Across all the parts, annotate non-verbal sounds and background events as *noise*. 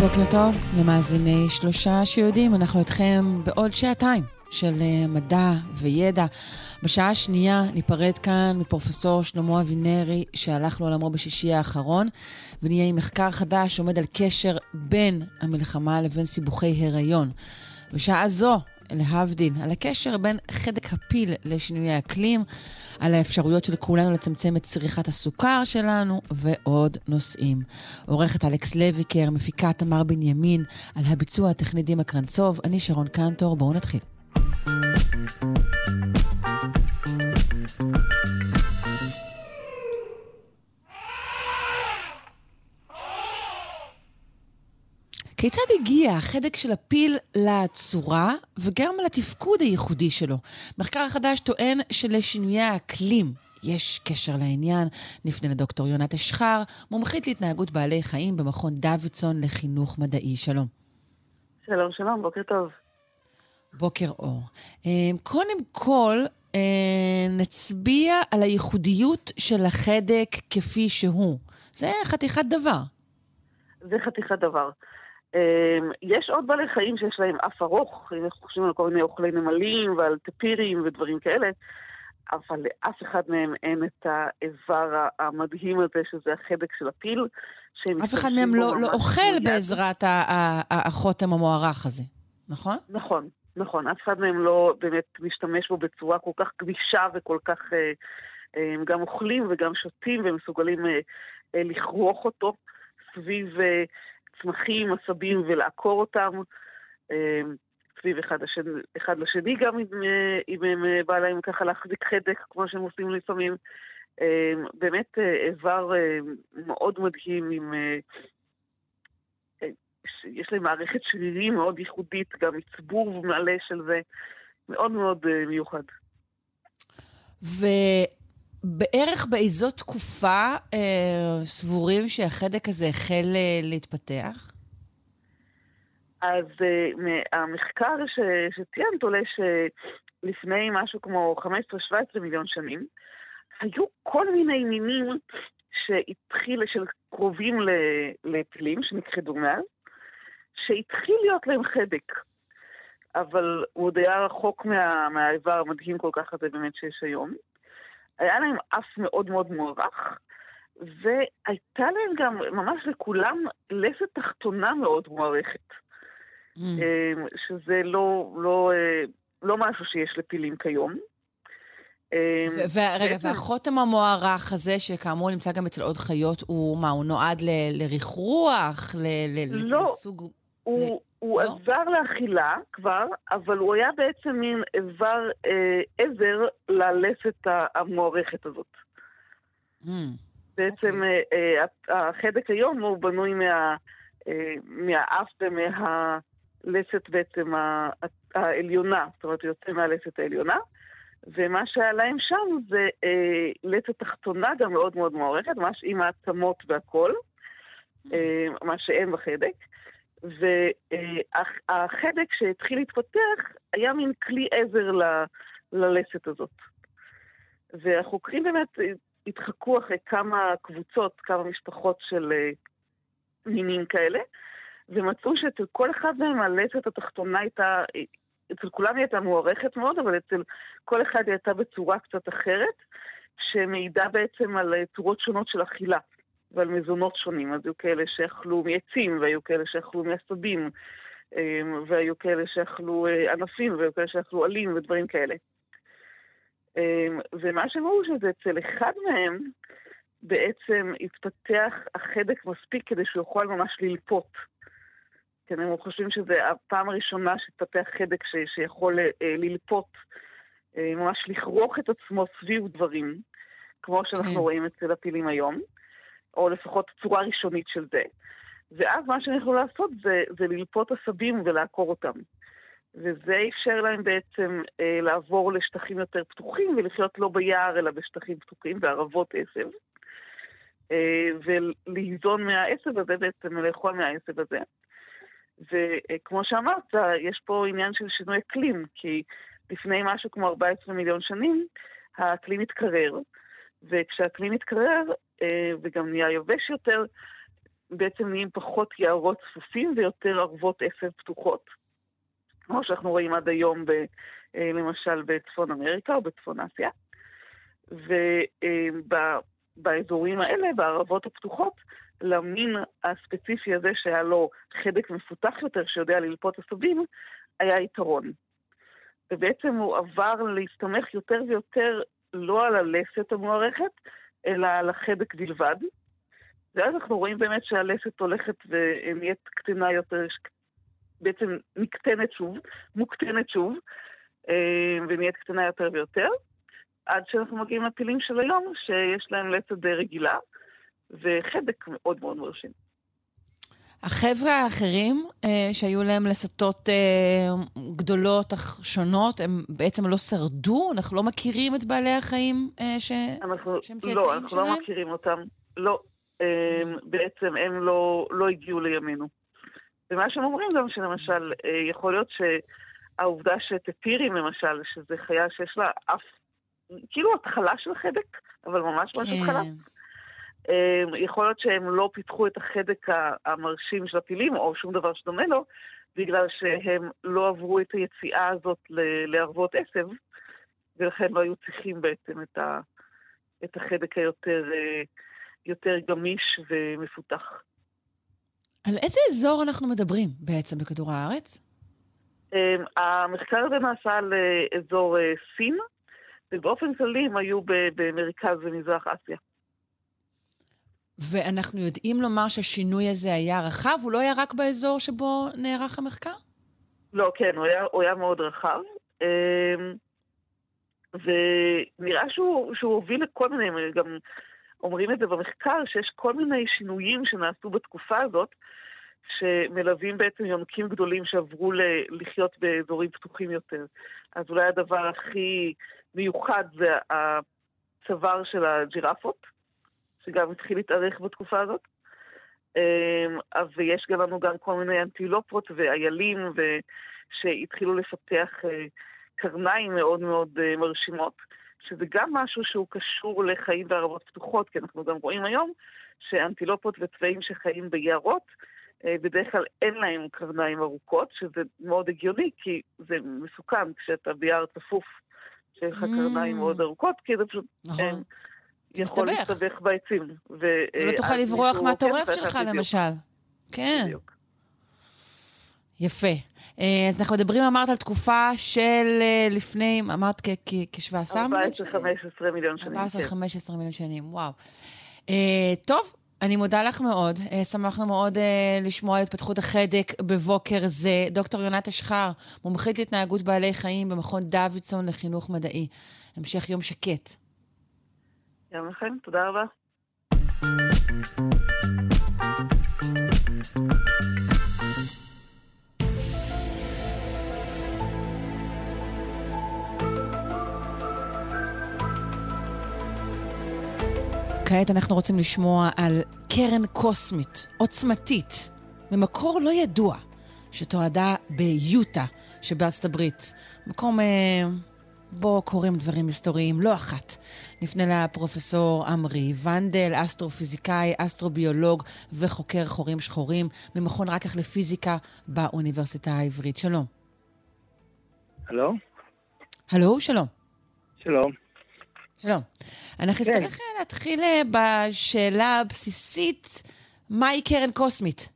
בוקר טוב למאזיני שלושה שיודעים, אנחנו איתכם בעוד שעתיים של אה, מדע וידע. בשעה השנייה ניפרד כאן מפרופסור שלמה אבינרי, שהלך לעולמו בשישי האחרון, ונהיה עם מחקר חדש שעומד על קשר בין המלחמה לבין סיבוכי הריון. בשעה זו להבדיל, על הקשר בין חדק הפיל לשינויי אקלים, על האפשרויות של כולנו לצמצם את צריכת הסוכר שלנו, ועוד נושאים. עורכת אלכס לויקר, מפיקה תמר בנימין, על הביצוע הטכני דימה קרנצוב, אני שרון קנטור, בואו נתחיל. כיצד הגיע החדק של הפיל לצורה וגם לתפקוד הייחודי שלו? מחקר חדש טוען שלשינויי האקלים יש קשר לעניין. נפנה לדוקטור יונת אשחר, מומחית להתנהגות בעלי חיים במכון דוידסון לחינוך מדעי. שלום. שלום, שלום, בוקר טוב. בוקר אור. אמ, קודם כל, אה, נצביע על הייחודיות של החדק כפי שהוא. זה חתיכת דבר. זה חתיכת דבר. אמ, יש עוד בעלי חיים שיש להם אף ארוך, אם אנחנו חושבים על כל מיני אוכלי נמלים ועל טפירים ודברים כאלה, אבל לאף אחד מהם אין את האיבר המדהים הזה, שזה החדק של הפיל. אף אחד מהם לא, לא אוכל בעזרת החותם המוערך הזה, נכון? נכון, נכון. אף אחד מהם לא באמת משתמש בו בצורה כל כך גמישה וכל כך... אה, אה, הם גם אוכלים וגם שותים ומסוגלים אה, לכרוך אותו סביב צמחים, עשבים ולעקור אותם אמ, סביב אחד, השני, אחד לשני, גם אם, אם הם אה, בא להם ככה להחזיק חדק, כמו שהם עושים לפעמים. אמ, באמת אה, איבר אה, מאוד מדהים עם... יש להם מערכת שרירים מאוד ייחודית, גם עצבוב מלא של זה, מאוד מאוד מיוחד. ו... בערך באיזו תקופה אה, סבורים שהחדק הזה החל אה, להתפתח? אז אה, המחקר ש, שציינת עולה שלפני משהו כמו 15-17 מיליון שנים, היו כל מיני מינים שהתחיל, של קרובים לפילים, שנכחדו מאז, שהתחיל להיות להם חדק. אבל הוא עוד היה רחוק מה, מהאיבר המדהים כל כך הזה באמת שיש היום. היה להם אף מאוד מאוד מוערך, והייתה להם גם, ממש לכולם, לסת תחתונה מאוד מוערכת. Mm. אמ, שזה לא, לא, אה, לא משהו שיש לפילים כיום. אמ, ורגע, והחותם המוערך הזה, שכאמור נמצא גם אצל עוד חיות, הוא מה, הוא נועד לרכרוח? לא, לסוג... הוא, הוא לא? עזר לאכילה כבר, אבל הוא היה בעצם מין איבר אה, עזר ללסת המוערכת הזאת. Mm, בעצם okay. אוקיי. אה, אה, החדק היום הוא בנוי מה, אה, מהאף ומהלסת בעצם העליונה, זאת אומרת, הוא יוצא מהלסת העליונה. ומה שהיה להם שם זה אה, לסת תחתונה גם מאוד מאוד מוערכת, ממש עם העצמות והכול, mm. אה, מה שאין בחדק. והחדק שהתחיל להתפתח היה מין כלי עזר ל, ללסת הזאת. והחוקרים באמת התחקו אחרי כמה קבוצות, כמה משפחות של אה, מינים כאלה, ומצאו שאצל כל אחד מהם הלסת התחתונה הייתה, אצל כולם היא הייתה מוערכת מאוד, אבל אצל כל אחד היא הייתה בצורה קצת אחרת, שמעידה בעצם על צורות שונות של אכילה. ועל מזונות שונים. אז היו כאלה שאכלו מעצים, והיו כאלה שאכלו מעשבים, אמ, והיו כאלה שאכלו אה, ענפים, והיו כאלה שאכלו עלים ודברים כאלה. אמ, ומה שהם ראו שזה אצל אחד מהם בעצם התפתח החדק מספיק כדי שהוא יוכל ממש ללפות. כן, הם חושבים שזו הפעם הראשונה שהתפתח חדק ש, שיכול אה, ללפות, אה, ממש לכרוך את עצמו סביב דברים, כמו שאנחנו כן. רואים אצל הפילים היום. או לפחות צורה ראשונית של זה. ואז מה שהם יכלו לעשות זה, זה ללפות עשבים ולעקור אותם. וזה אפשר להם בעצם אה, לעבור לשטחים יותר פתוחים ולחיות לא ביער אלא בשטחים פתוחים, בערבות עשב. אה, ולהיזון מהעשב הזה בעצם, לאכול מהעשב הזה. וכמו שאמרת, יש פה עניין של שינוי אקלים, כי לפני משהו כמו 14 מיליון שנים, האקלים התקרר, וכשהאקלים מתקרר אה, וגם נהיה יבש יותר, בעצם נהיים פחות יערות צפופים ויותר ערבות עשב פתוחות, כמו שאנחנו רואים עד היום, ב, אה, למשל בצפון אמריקה או בצפון אסיה. ובאזורים האלה, בערבות הפתוחות, למין הספציפי הזה שהיה לו חדק מפותח יותר, שיודע ללפות עשבים, היה יתרון. ובעצם הוא עבר להסתמך יותר ויותר לא על הלסת המוערכת, אלא על החדק בלבד. ואז אנחנו רואים באמת שהלסת הולכת ונהיית קטנה יותר, בעצם נקטנת שוב, מוקטנת שוב, אה, ונהיית קטנה יותר ויותר, עד שאנחנו מגיעים לפילים של היום, שיש להם לסת די רגילה, וחדק מאוד מאוד מרשים. החבר'ה האחרים אה, שהיו להם לסתות אה, גדולות אך שונות, הם בעצם לא שרדו? אנחנו לא מכירים את בעלי החיים אה, ש... אנחנו, שהם צאצאים לא, אנחנו לא שלהם? לא מכירים אותם. לא. אה, בעצם הם לא, לא הגיעו לימינו. ומה שהם אומרים גם שלמשל, אה, יכול להיות שהעובדה שטפירים למשל, שזו חיה שיש לה אף, כאילו התחלה של חדק, אבל ממש ממש כן. התחלה. אמ, יכול להיות שהם לא פיתחו את החדק המרשים של הפילים, או שום דבר שדומה לו, בגלל שהם לא עברו את היציאה הזאת לערבות עשב, ולכן לא היו צריכים בעצם את, ה, את החדק היותר אה, יותר גמיש ומפותח. על איזה אזור אנחנו מדברים בעצם בכדור הארץ? אמ, המחקר הזה נעשה על אה, אזור אה, סין, ובאופן כללי הם היו במרכז ומזרח אסיה. ואנחנו יודעים לומר שהשינוי הזה היה רחב? הוא לא היה רק באזור שבו נערך המחקר? לא, כן, הוא היה, הוא היה מאוד רחב. אמ, ונראה שהוא, שהוא הוביל לכל מיני, גם אומרים את זה במחקר, שיש כל מיני שינויים שנעשו בתקופה הזאת, שמלווים בעצם יונקים גדולים שעברו ל- לחיות באזורים פתוחים יותר. אז אולי הדבר הכי מיוחד זה הצוואר של הג'ירפות. שגם התחיל להתארך בתקופה הזאת. אמ, ויש גם לנו גם כל מיני אנטילופות ואיילים שהתחילו לפתח אה, קרניים מאוד מאוד אה, מרשימות, שזה גם משהו שהוא קשור לחיים בערבות פתוחות, כי אנחנו גם רואים היום שאנטילופות וצבעים שחיים ביערות, אה, בדרך כלל אין להם קרניים ארוכות, שזה מאוד הגיוני, כי זה מסוכן כשאתה ביער צפוף, שיש לך קרניים mm. מאוד ארוכות, כי זה פשוט... נכון. יכול להסתבך בעצים. ולא תוכל לברוח מהטורף שלך, למשל. כן. בדיוק. יפה. אה, אז אנחנו מדברים, אמרת, על תקופה של אה, לפני, אמרת כ-17 מיליון שנים? 14-15 מיליון שנים, 14-15 מיליון שנים, וואו. אה, טוב, אני מודה לך מאוד. שמחנו מאוד לשמוע על התפתחות החדק בבוקר זה. דוקטור יונת אשחר, מומחית להתנהגות בעלי חיים במכון דוידסון לחינוך מדעי. המשך יום שקט. גם לכם, תודה רבה. כעת אנחנו רוצים לשמוע על קרן קוסמית, עוצמתית, ממקור לא ידוע, שתועדה ביוטה שבארצות הברית. מקום אה, בו קורים דברים היסטוריים לא אחת. נפנה לפרופסור עמרי ונדל, אסטרופיזיקאי, אסטרוביולוג וחוקר חורים שחורים ממכון רקח לפיזיקה באוניברסיטה העברית. שלום. הלו? הלו, שלום. שלום. שלום. אנחנו כן. נצטרך. להתחיל אה, בשאלה הבסיסית, מהי קרן קוסמית?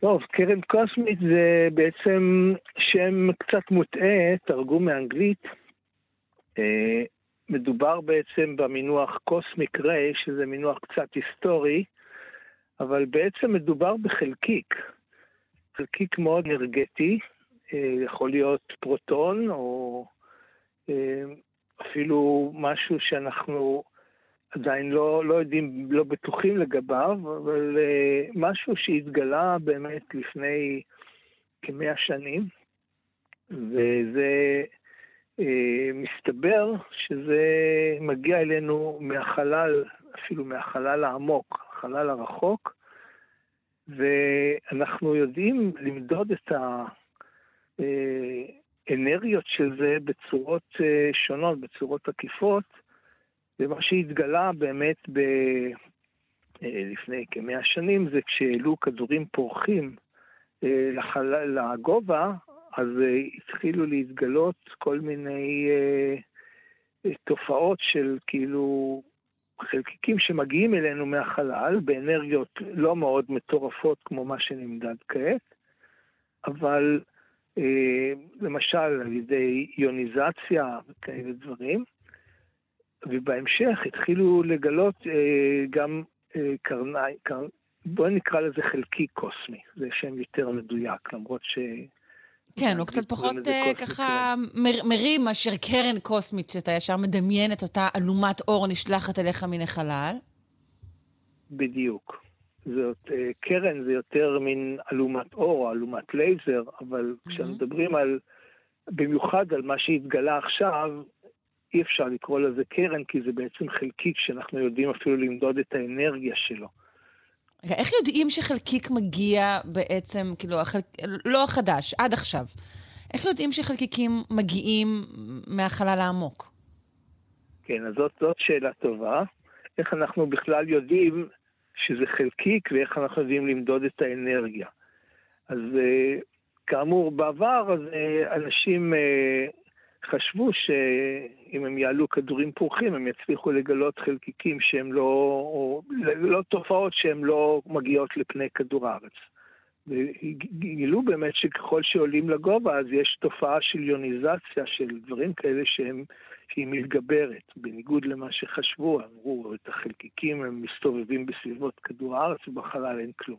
טוב, קרן קוסמית זה בעצם שם קצת מוטעה, תרגום מאנגלית. אה, מדובר בעצם במינוח קוסמיק ריי, שזה מינוח קצת היסטורי, אבל בעצם מדובר בחלקיק. חלקיק מאוד אנרגטי, אה, יכול להיות פרוטון או אה, אפילו משהו שאנחנו עדיין לא, לא יודעים, לא בטוחים לגביו, אבל uh, משהו שהתגלה באמת לפני כמאה שנים, וזה אה, מסתבר שזה מגיע אלינו מהחלל, אפילו מהחלל העמוק, החלל הרחוק, ואנחנו יודעים למדוד את האנרגיות של זה בצורות אה, שונות, בצורות עקיפות, ומה שהתגלה באמת ב... אה, לפני כמאה שנים זה כשהעלו כדורים פורחים לחלל, לגובה, אז התחילו להתגלות כל מיני תופעות של כאילו חלקיקים שמגיעים אלינו מהחלל באנרגיות לא מאוד מטורפות כמו מה שנמדד כעת, אבל אה, למשל על ידי איוניזציה וכאלה דברים, ובהמשך התחילו לגלות אה, גם אה, קרניים, קר... בואי נקרא לזה חלקי קוסמי, זה שם יותר מדויק, למרות ש... כן, הוא קצת פחות uh, ככה מר, מרים מאשר קרן קוסמית, שאתה ישר מדמיין את אותה אלומת אור נשלחת אליך מן החלל. בדיוק. זאת, uh, קרן זה יותר מין אלומת אור או אלומת לייזר, אבל mm-hmm. כשמדברים על, במיוחד על מה שהתגלה עכשיו, אי אפשר לקרוא לזה קרן, כי זה בעצם חלקיק שאנחנו יודעים אפילו למדוד את האנרגיה שלו. רגע, איך יודעים שחלקיק מגיע בעצם, כאילו, החל... לא החדש, עד עכשיו, איך יודעים שחלקיקים מגיעים מהחלל העמוק? כן, אז זאת, זאת שאלה טובה. איך אנחנו בכלל יודעים שזה חלקיק ואיך אנחנו יודעים למדוד את האנרגיה. אז אה, כאמור, בעבר אז אה, אנשים אה, חשבו שאם הם יעלו כדורים פורחים, הם יצליחו לגלות חלקיקים שהם לא, או לא תופעות שהן לא מגיעות לפני כדור הארץ. וגילו באמת שככל שעולים לגובה, אז יש תופעה של יוניזציה, של דברים כאלה שהם, שהיא מתגברת, בניגוד למה שחשבו, אמרו, את החלקיקים הם מסתובבים בסביבות כדור הארץ ובחלל אין כלום.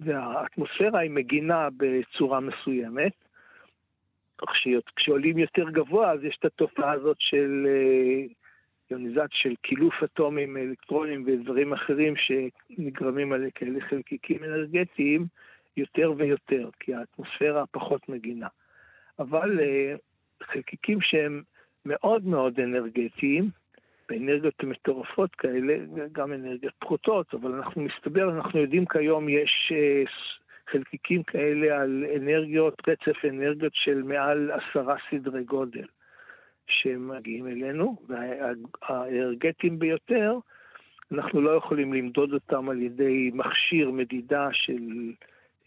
והאטמוספירה היא מגינה בצורה מסוימת, כשעולים יותר גבוה, אז יש את התופעה הזאת של אה, יוניזציה, של קילוף אטומים, אלקטרונים ודברים אחרים שנגרמים על כאלה חלקיקים אנרגטיים יותר ויותר, כי האטמוספירה פחות מגינה. אבל אה, חלקיקים שהם מאוד מאוד אנרגטיים, באנרגיות מטורפות כאלה, גם אנרגיות פחותות, אבל אנחנו מסתבר, אנחנו יודעים כיום יש אה, חלקיקים כאלה על אנרגיות, רצף אנרגיות של מעל עשרה סדרי גודל שמגיעים אלינו, והאנרגטיים ביותר, אנחנו לא יכולים למדוד אותם על ידי מכשיר מדידה של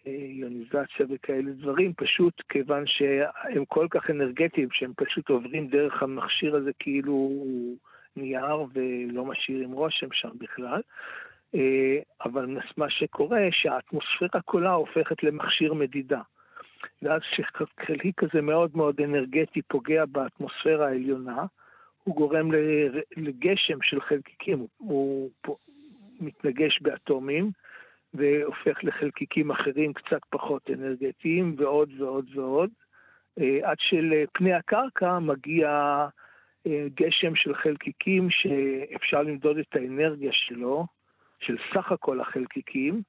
אה, איוניזציה וכאלה דברים, פשוט כיוון שהם כל כך אנרגטיים, שהם פשוט עוברים דרך המכשיר הזה כאילו הוא נייר ולא משאירים רושם שם בכלל. אה, אבל מה שקורה, שהאטמוספירה כולה הופכת למכשיר מדידה. ואז כשחלקיק כזה מאוד מאוד אנרגטי פוגע באטמוספירה העליונה, הוא גורם לגשם של חלקיקים, הוא מתנגש באטומים והופך לחלקיקים אחרים קצת פחות אנרגטיים ועוד ועוד ועוד, אה, עד שלפני הקרקע מגיע אה, גשם של חלקיקים שאפשר למדוד את האנרגיה שלו, של סך הכל החלקיקים,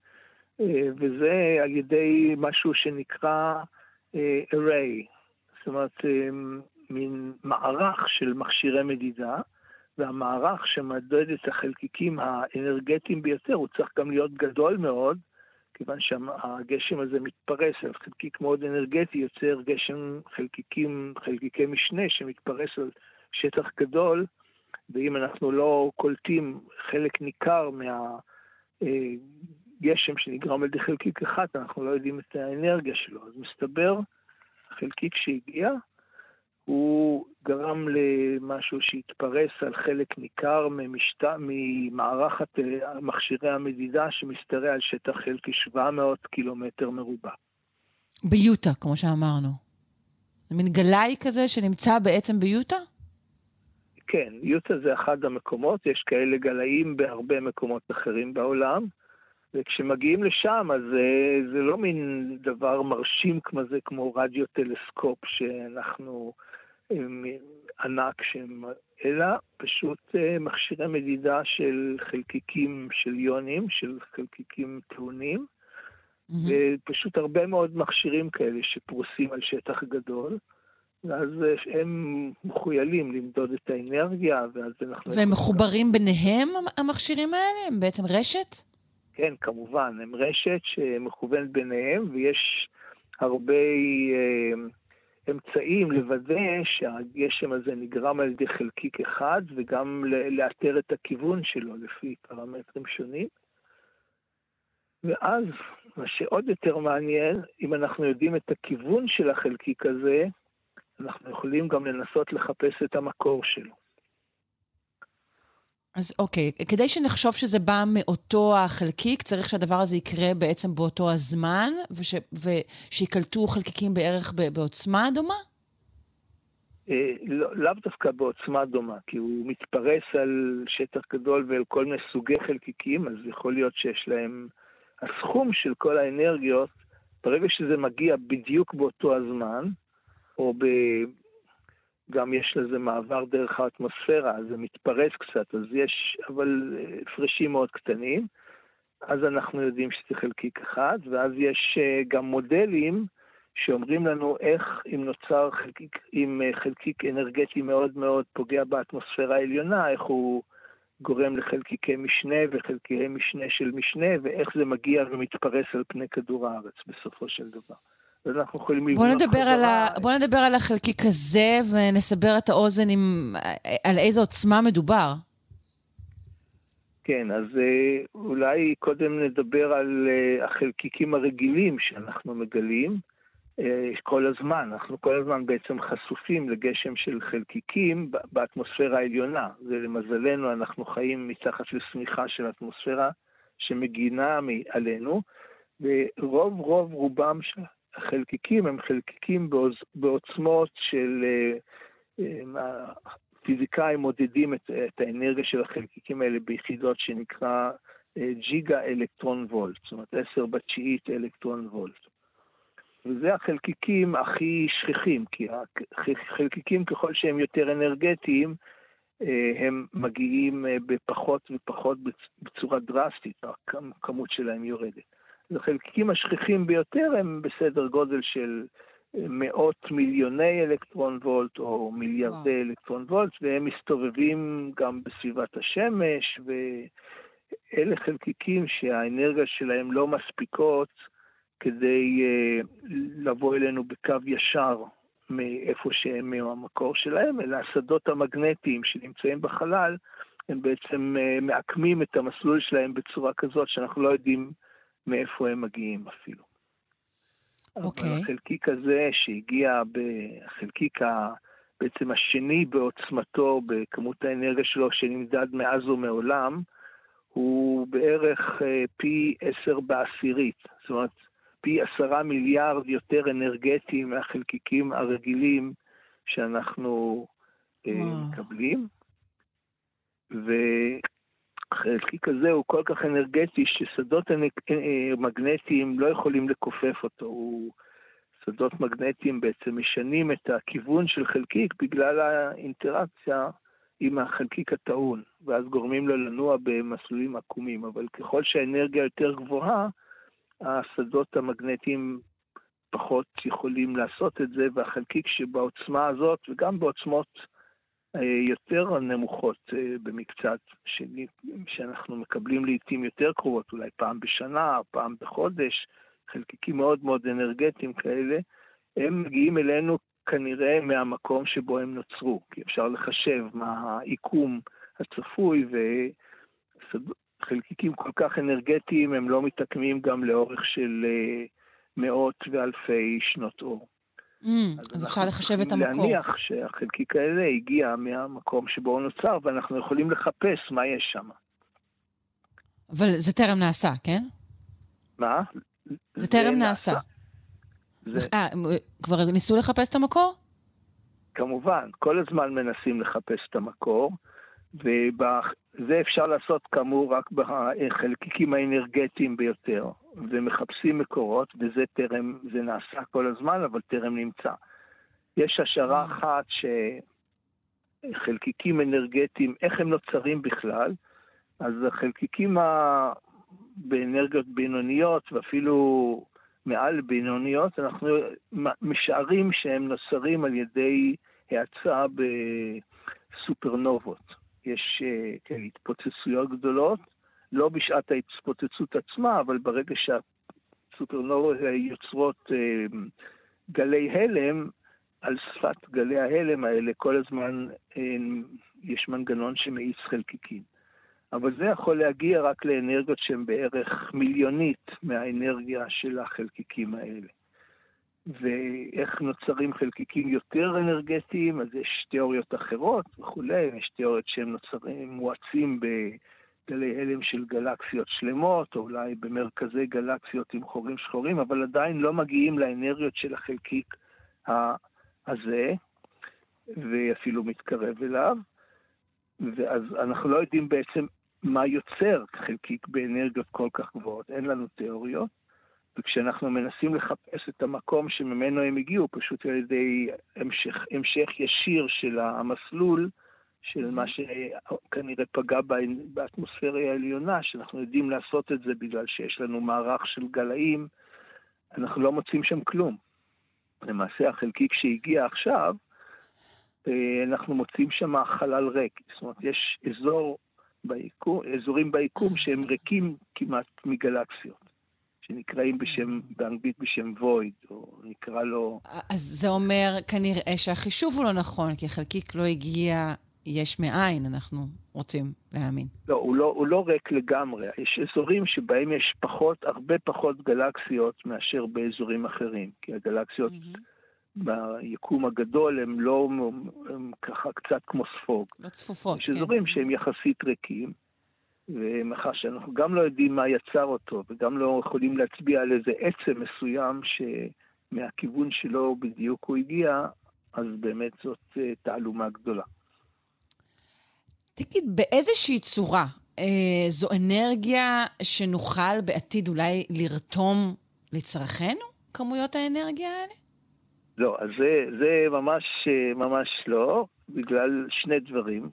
אה, וזה על ידי משהו שנקרא אה, array, זאת אומרת, אה, מין מערך של מכשירי מדידה, והמערך שמדד את החלקיקים האנרגטיים ביותר, הוא צריך גם להיות גדול מאוד, כיוון שהגשם הזה מתפרס על חלקיק מאוד אנרגטי, יוצר גשם חלקיקים, חלקיקי משנה שמתפרס על שטח גדול, ואם אנחנו לא קולטים חלק ניכר מהגשם שנגרם על ידי חלקיק אחד, אנחנו לא יודעים את האנרגיה שלו. אז מסתבר, החלקיק שהגיע, הוא גרם למשהו שהתפרס על חלק ניכר ממשת... ממערכת אה, מכשירי המדידה שמשתרע על שטח חלקי 700 קילומטר מרובע. ביוטה, כמו שאמרנו. מין גלאי כזה שנמצא בעצם ביוטה? כן, יוטה זה אחד המקומות, יש כאלה גלאים בהרבה מקומות אחרים בעולם, וכשמגיעים לשם אז זה, אה, זה לא מין דבר מרשים כמו זה, כמו רדיו טלסקופ שאנחנו אה, ענק, שהם, אלא פשוט אה, מכשירי מדידה של חלקיקים של יונים, של חלקיקים טעונים, ופשוט הרבה מאוד מכשירים כאלה שפרוסים על שטח גדול. ואז הם מחוילים למדוד את האנרגיה, ואז אנחנו... והם מחוברים ביניהם, המכשירים האלה? הם בעצם רשת? כן, כמובן, הם רשת שמכוונת ביניהם, ויש הרבה אה, אמצעים לוודא שהגשם הזה נגרם על ידי חלקיק אחד, וגם לאתר את הכיוון שלו לפי פרמטרים שונים. ואז, מה שעוד יותר מעניין, אם אנחנו יודעים את הכיוון של החלקיק הזה, אנחנו יכולים גם לנסות לחפש את המקור שלו. אז אוקיי, כדי שנחשוב שזה בא מאותו החלקיק, צריך שהדבר הזה יקרה בעצם באותו הזמן, וש, ושיקלטו חלקיקים בערך בעוצמה דומה? אה, לא, לאו דווקא בעוצמה דומה, כי הוא מתפרס על שטח גדול ועל כל מיני סוגי חלקיקים, אז יכול להיות שיש להם... הסכום של כל האנרגיות, ברגע שזה מגיע בדיוק באותו הזמן, או ב... גם יש לזה מעבר דרך האטמוספירה, אז זה מתפרץ קצת, אז יש, אבל אה, הפרשים מאוד קטנים. אז אנחנו יודעים שזה חלקיק אחד, ואז יש אה, גם מודלים שאומרים לנו איך אם נוצר חלקיק, אם אה, חלקיק אנרגטי מאוד מאוד פוגע באטמוספירה העליונה, איך הוא גורם לחלקיקי משנה וחלקיקי משנה של משנה, ואיך זה מגיע ומתפרס על פני כדור הארץ בסופו של דבר. אז אנחנו יכולים לבנות נדבר על ה... בוא נדבר על החלקיק הזה ונסבר את האוזן עם... על איזו עוצמה מדובר. כן, אז אה, אולי קודם נדבר על אה, החלקיקים הרגילים שאנחנו מגלים אה, כל הזמן. אנחנו כל הזמן בעצם חשופים לגשם של חלקיקים באטמוספירה העליונה. ולמזלנו אנחנו חיים מתחת לשמיכה של אטמוספירה שמגינה עלינו, ורוב רוב רובם של החלקיקים הם חלקיקים בעוצ... בעוצמות של... הפיזיקאים מודדים את, את האנרגיה של החלקיקים האלה ביחידות שנקרא ג'יגה אלקטרון וולט, זאת אומרת 10 בתשיעית אלקטרון וולט. וזה החלקיקים הכי שכיחים, כי החלקיקים ככל שהם יותר אנרגטיים, הם מגיעים בפחות ופחות בצורה דרסטית, הכמות שלהם יורדת. החלקיקים השכיחים ביותר הם בסדר גודל של מאות מיליוני אלקטרון וולט או מיליארדי wow. אלקטרון וולט, והם מסתובבים גם בסביבת השמש, ואלה חלקיקים שהאנרגיה שלהם לא מספיקות כדי uh, לבוא אלינו בקו ישר מאיפה שהם מהמקור שלהם, אלא השדות המגנטיים שנמצאים בחלל, הם בעצם uh, מעקמים את המסלול שלהם בצורה כזאת שאנחנו לא יודעים מאיפה הם מגיעים אפילו. אוקיי. Okay. אבל החלקיק הזה שהגיע, החלקיק ה... בעצם השני בעוצמתו, בכמות האנרגיה שלו, שנמדד מאז ומעולם, הוא בערך אה, פי עשר בעשירית. זאת אומרת, פי עשרה מיליארד יותר אנרגטי מהחלקיקים הרגילים שאנחנו wow. אה, מקבלים. החלקיק הזה הוא כל כך אנרגטי ששדות מגנטיים לא יכולים לכופף אותו. הוא... שדות מגנטיים בעצם משנים את הכיוון של חלקיק בגלל האינטראקציה עם החלקיק הטעון, ואז גורמים לו לנוע במסלולים עקומים. אבל ככל שהאנרגיה יותר גבוהה, השדות המגנטיים פחות יכולים לעשות את זה, והחלקיק שבעוצמה הזאת, וגם בעוצמות אה, יותר נמוכות אה, במקצת, שאנחנו מקבלים לעיתים יותר קרובות, אולי פעם בשנה, פעם בחודש, חלקיקים מאוד מאוד אנרגטיים כאלה, הם מגיעים אלינו כנראה מהמקום שבו הם נוצרו, כי אפשר לחשב מה העיקום הצפוי, וחלקיקים כל כך אנרגטיים הם לא מתעקמים גם לאורך של אה, מאות ואלפי שנות אור. Mm, אז, אז אפשר לחשב את המקור. להניח שהחלקיק האלה הגיע מהמקום שבו הוא נוצר, ואנחנו יכולים לחפש מה יש שם. אבל זה טרם נעשה, כן? מה? זה, טרם נעשה. זה... אה, כבר ניסו לחפש את המקור? כמובן, כל הזמן מנסים לחפש את המקור, וזה אפשר לעשות כאמור רק בחלקיקים האנרגטיים ביותר. ומחפשים מקורות, וזה טרם, זה נעשה כל הזמן, אבל טרם נמצא. יש השערה mm. אחת שחלקיקים אנרגטיים, איך הם נוצרים בכלל? אז החלקיקים באנרגיות בינוניות ואפילו מעל בינוניות, אנחנו משערים שהם נוצרים על ידי האצה בסופרנובות. יש כן, התפוצצויות גדולות, לא בשעת ההתפוצצות עצמה, אבל ברגע שהסופרנובות יוצרות אה, גלי הלם, על שפת גלי ההלם האלה כל הזמן אה, יש מנגנון שמאיץ חלקיקים. אבל זה יכול להגיע רק לאנרגיות שהן בערך מיליונית מהאנרגיה של החלקיקים האלה. ואיך נוצרים חלקיקים יותר אנרגטיים, אז יש תיאוריות אחרות וכולי, יש תיאוריות שהם נוצרים, מואצים בגלי הלם של גלקסיות שלמות, או אולי במרכזי גלקסיות עם חורים שחורים, אבל עדיין לא מגיעים לאנרגיות של החלקיק הזה, ואפילו מתקרב אליו. ואז אנחנו לא יודעים בעצם מה יוצר חלקיק באנרגיות כל כך גבוהות, אין לנו תיאוריות. וכשאנחנו מנסים לחפש את המקום שממנו הם הגיעו, פשוט על ידי המשך, המשך ישיר של המסלול, של מה שכנראה פגע באטמוספירה העליונה, שאנחנו יודעים לעשות את זה בגלל שיש לנו מערך של גלאים, אנחנו לא מוצאים שם כלום. למעשה החלקיק שהגיע עכשיו, אה, אנחנו מוצאים שם חלל ריק. זאת אומרת, יש אזור ביקום, אזורים ביקום שהם ריקים כמעט מגלקסיות. שנקראים בשם, באנגלית בשם void, או נקרא לו... אז זה אומר כנראה שהחישוב הוא לא נכון, כי החלקיק לא הגיע יש מאין, אנחנו רוצים להאמין. לא, הוא לא, הוא לא ריק לגמרי. יש אזורים שבהם יש פחות, הרבה פחות גלקסיות מאשר באזורים אחרים, כי הגלקסיות mm-hmm. ביקום הגדול הם לא, הם ככה קצת כמו ספוג. לא צפופות, יש כן. יש אזורים שהם יחסית ריקים. ומאחר שאנחנו גם לא יודעים מה יצר אותו, וגם לא יכולים להצביע על איזה עצם מסוים שמהכיוון שלו בדיוק הוא הגיע, אז באמת זאת אה, תעלומה גדולה. תגיד, באיזושהי צורה אה, זו אנרגיה שנוכל בעתיד אולי לרתום לצרכנו, כמויות האנרגיה האלה? לא, אז זה, זה ממש, אה, ממש לא, בגלל שני דברים.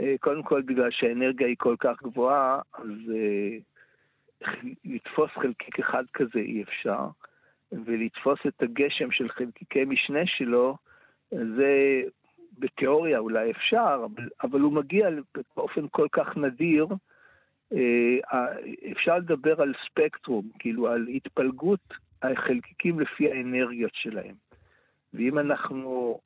אה, קודם כל בגלל שהאנרגיה היא כל כך גבוהה, אז אה, לתפוס חלקיק אחד כזה אי אפשר, ולתפוס את הגשם של חלקיקי משנה שלו, זה בתיאוריה אולי אפשר, אבל, הוא מגיע באופן כל כך נדיר, אה, אפשר לדבר על ספקטרום, כאילו על התפלגות החלקיקים לפי האנרגיות שלהם. ואם אנחנו,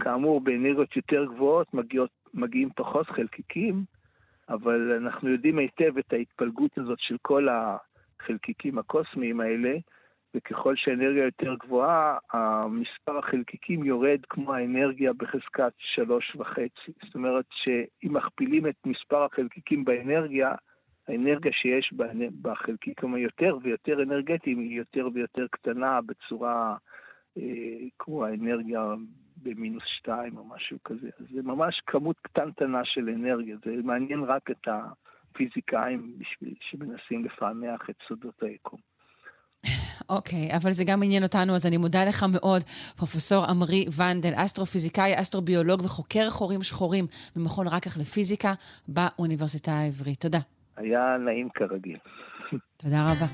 כאמור, באנרגיות יותר גבוהות, מגיעות מגיעים פחות חלקיקים, אבל אנחנו יודעים היטב את ההתפלגות הזאת של כל החלקיקים הקוסמיים האלה, וככל שהאנרגיה יותר גבוהה, מספר החלקיקים יורד כמו האנרגיה בחזקת שלוש וחצי. זאת אומרת שאם מכפילים את מספר החלקיקים באנרגיה, האנרגיה שיש בחלקיקים היותר ויותר אנרגטיים היא יותר ויותר קטנה בצורה כמו האנרגיה במינוס שתיים או משהו כזה. אז זה ממש כמות קטנטנה של אנרגיה, זה מעניין רק את הפיזיקאים בשביל שמנסים לפענח את סודות היקום. אוקיי, okay, אבל זה גם עניין אותנו, אז אני מודה לך מאוד, פרופסור עמרי ונדל, אסטרופיזיקאי, אסטרוביולוג וחוקר חורים שחורים במכון רקח לפיזיקה באוניברסיטה העברית. תודה. היה נעים כרגיל. תודה רבה.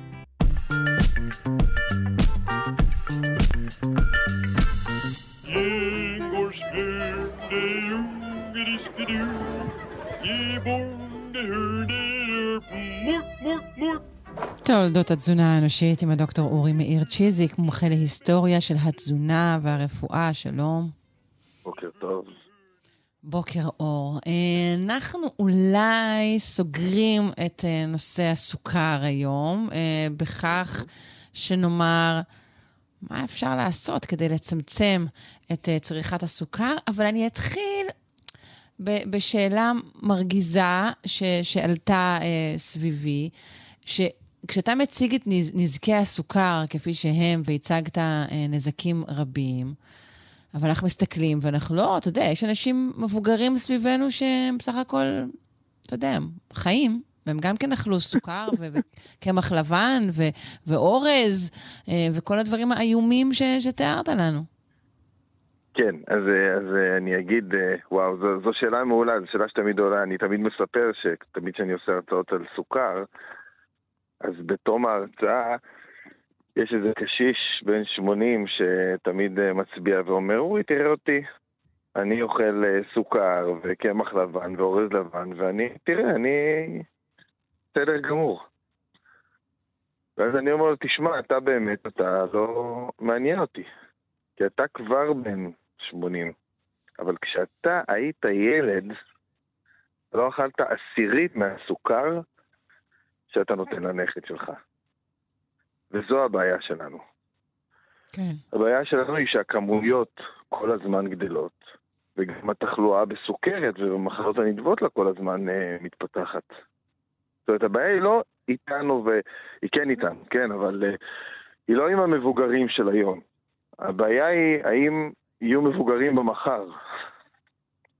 תולדות התזונה האנושית עם הדוקטור אורי מאיר צ'יזיק, מומחה להיסטוריה של התזונה והרפואה. שלום. בוקר טוב. בוקר אור. אה, אנחנו אולי סוגרים את אה, נושא הסוכר היום אה, בכך שנאמר מה אפשר לעשות כדי לצמצם את צריכת הסוכר, אבל אני אתחיל בשאלה מרגיזה ש, שעלתה אה, סביבי, שכשאתה מציג את נזקי הסוכר כפי שהם, והצגת אה, נזקים רבים, אבל אנחנו מסתכלים, ואנחנו לא, אתה יודע, יש אנשים מבוגרים סביבנו שהם בסך הכל, אתה יודע, חיים, והם גם כן אכלו סוכר וקמח לבן ואורז אה, וכל הדברים האיומים ש, שתיארת לנו. כן, אז, אז אני אגיד, וואו, זו, זו שאלה מעולה, זו שאלה שתמיד עולה, אני תמיד מספר שתמיד כשאני עושה הרצאות על סוכר, אז בתום ההרצאה יש איזה קשיש בן 80 שתמיד אה, מצביע ואומר, אורי, תראה אותי, אני אוכל אה, סוכר וקמח לבן ואורז לבן, ואני, תראה, אני בסדר גמור. ואז אני אומר לו, תשמע, אתה באמת, אתה לא מעניין אותי. כי אתה כבר בן 80. אבל כשאתה היית ילד, לא אכלת עשירית מהסוכר שאתה נותן לנכד שלך. וזו הבעיה שלנו. כן. הבעיה שלנו היא שהכמויות כל הזמן גדלות, וגם התחלואה בסוכרת ובמחלות הנלוות לה כל הזמן אה, מתפתחת. זאת אומרת, הבעיה היא לא איתנו, והיא כן איתנו, כן, אבל אה, היא לא עם המבוגרים של היום. הבעיה היא האם יהיו מבוגרים במחר.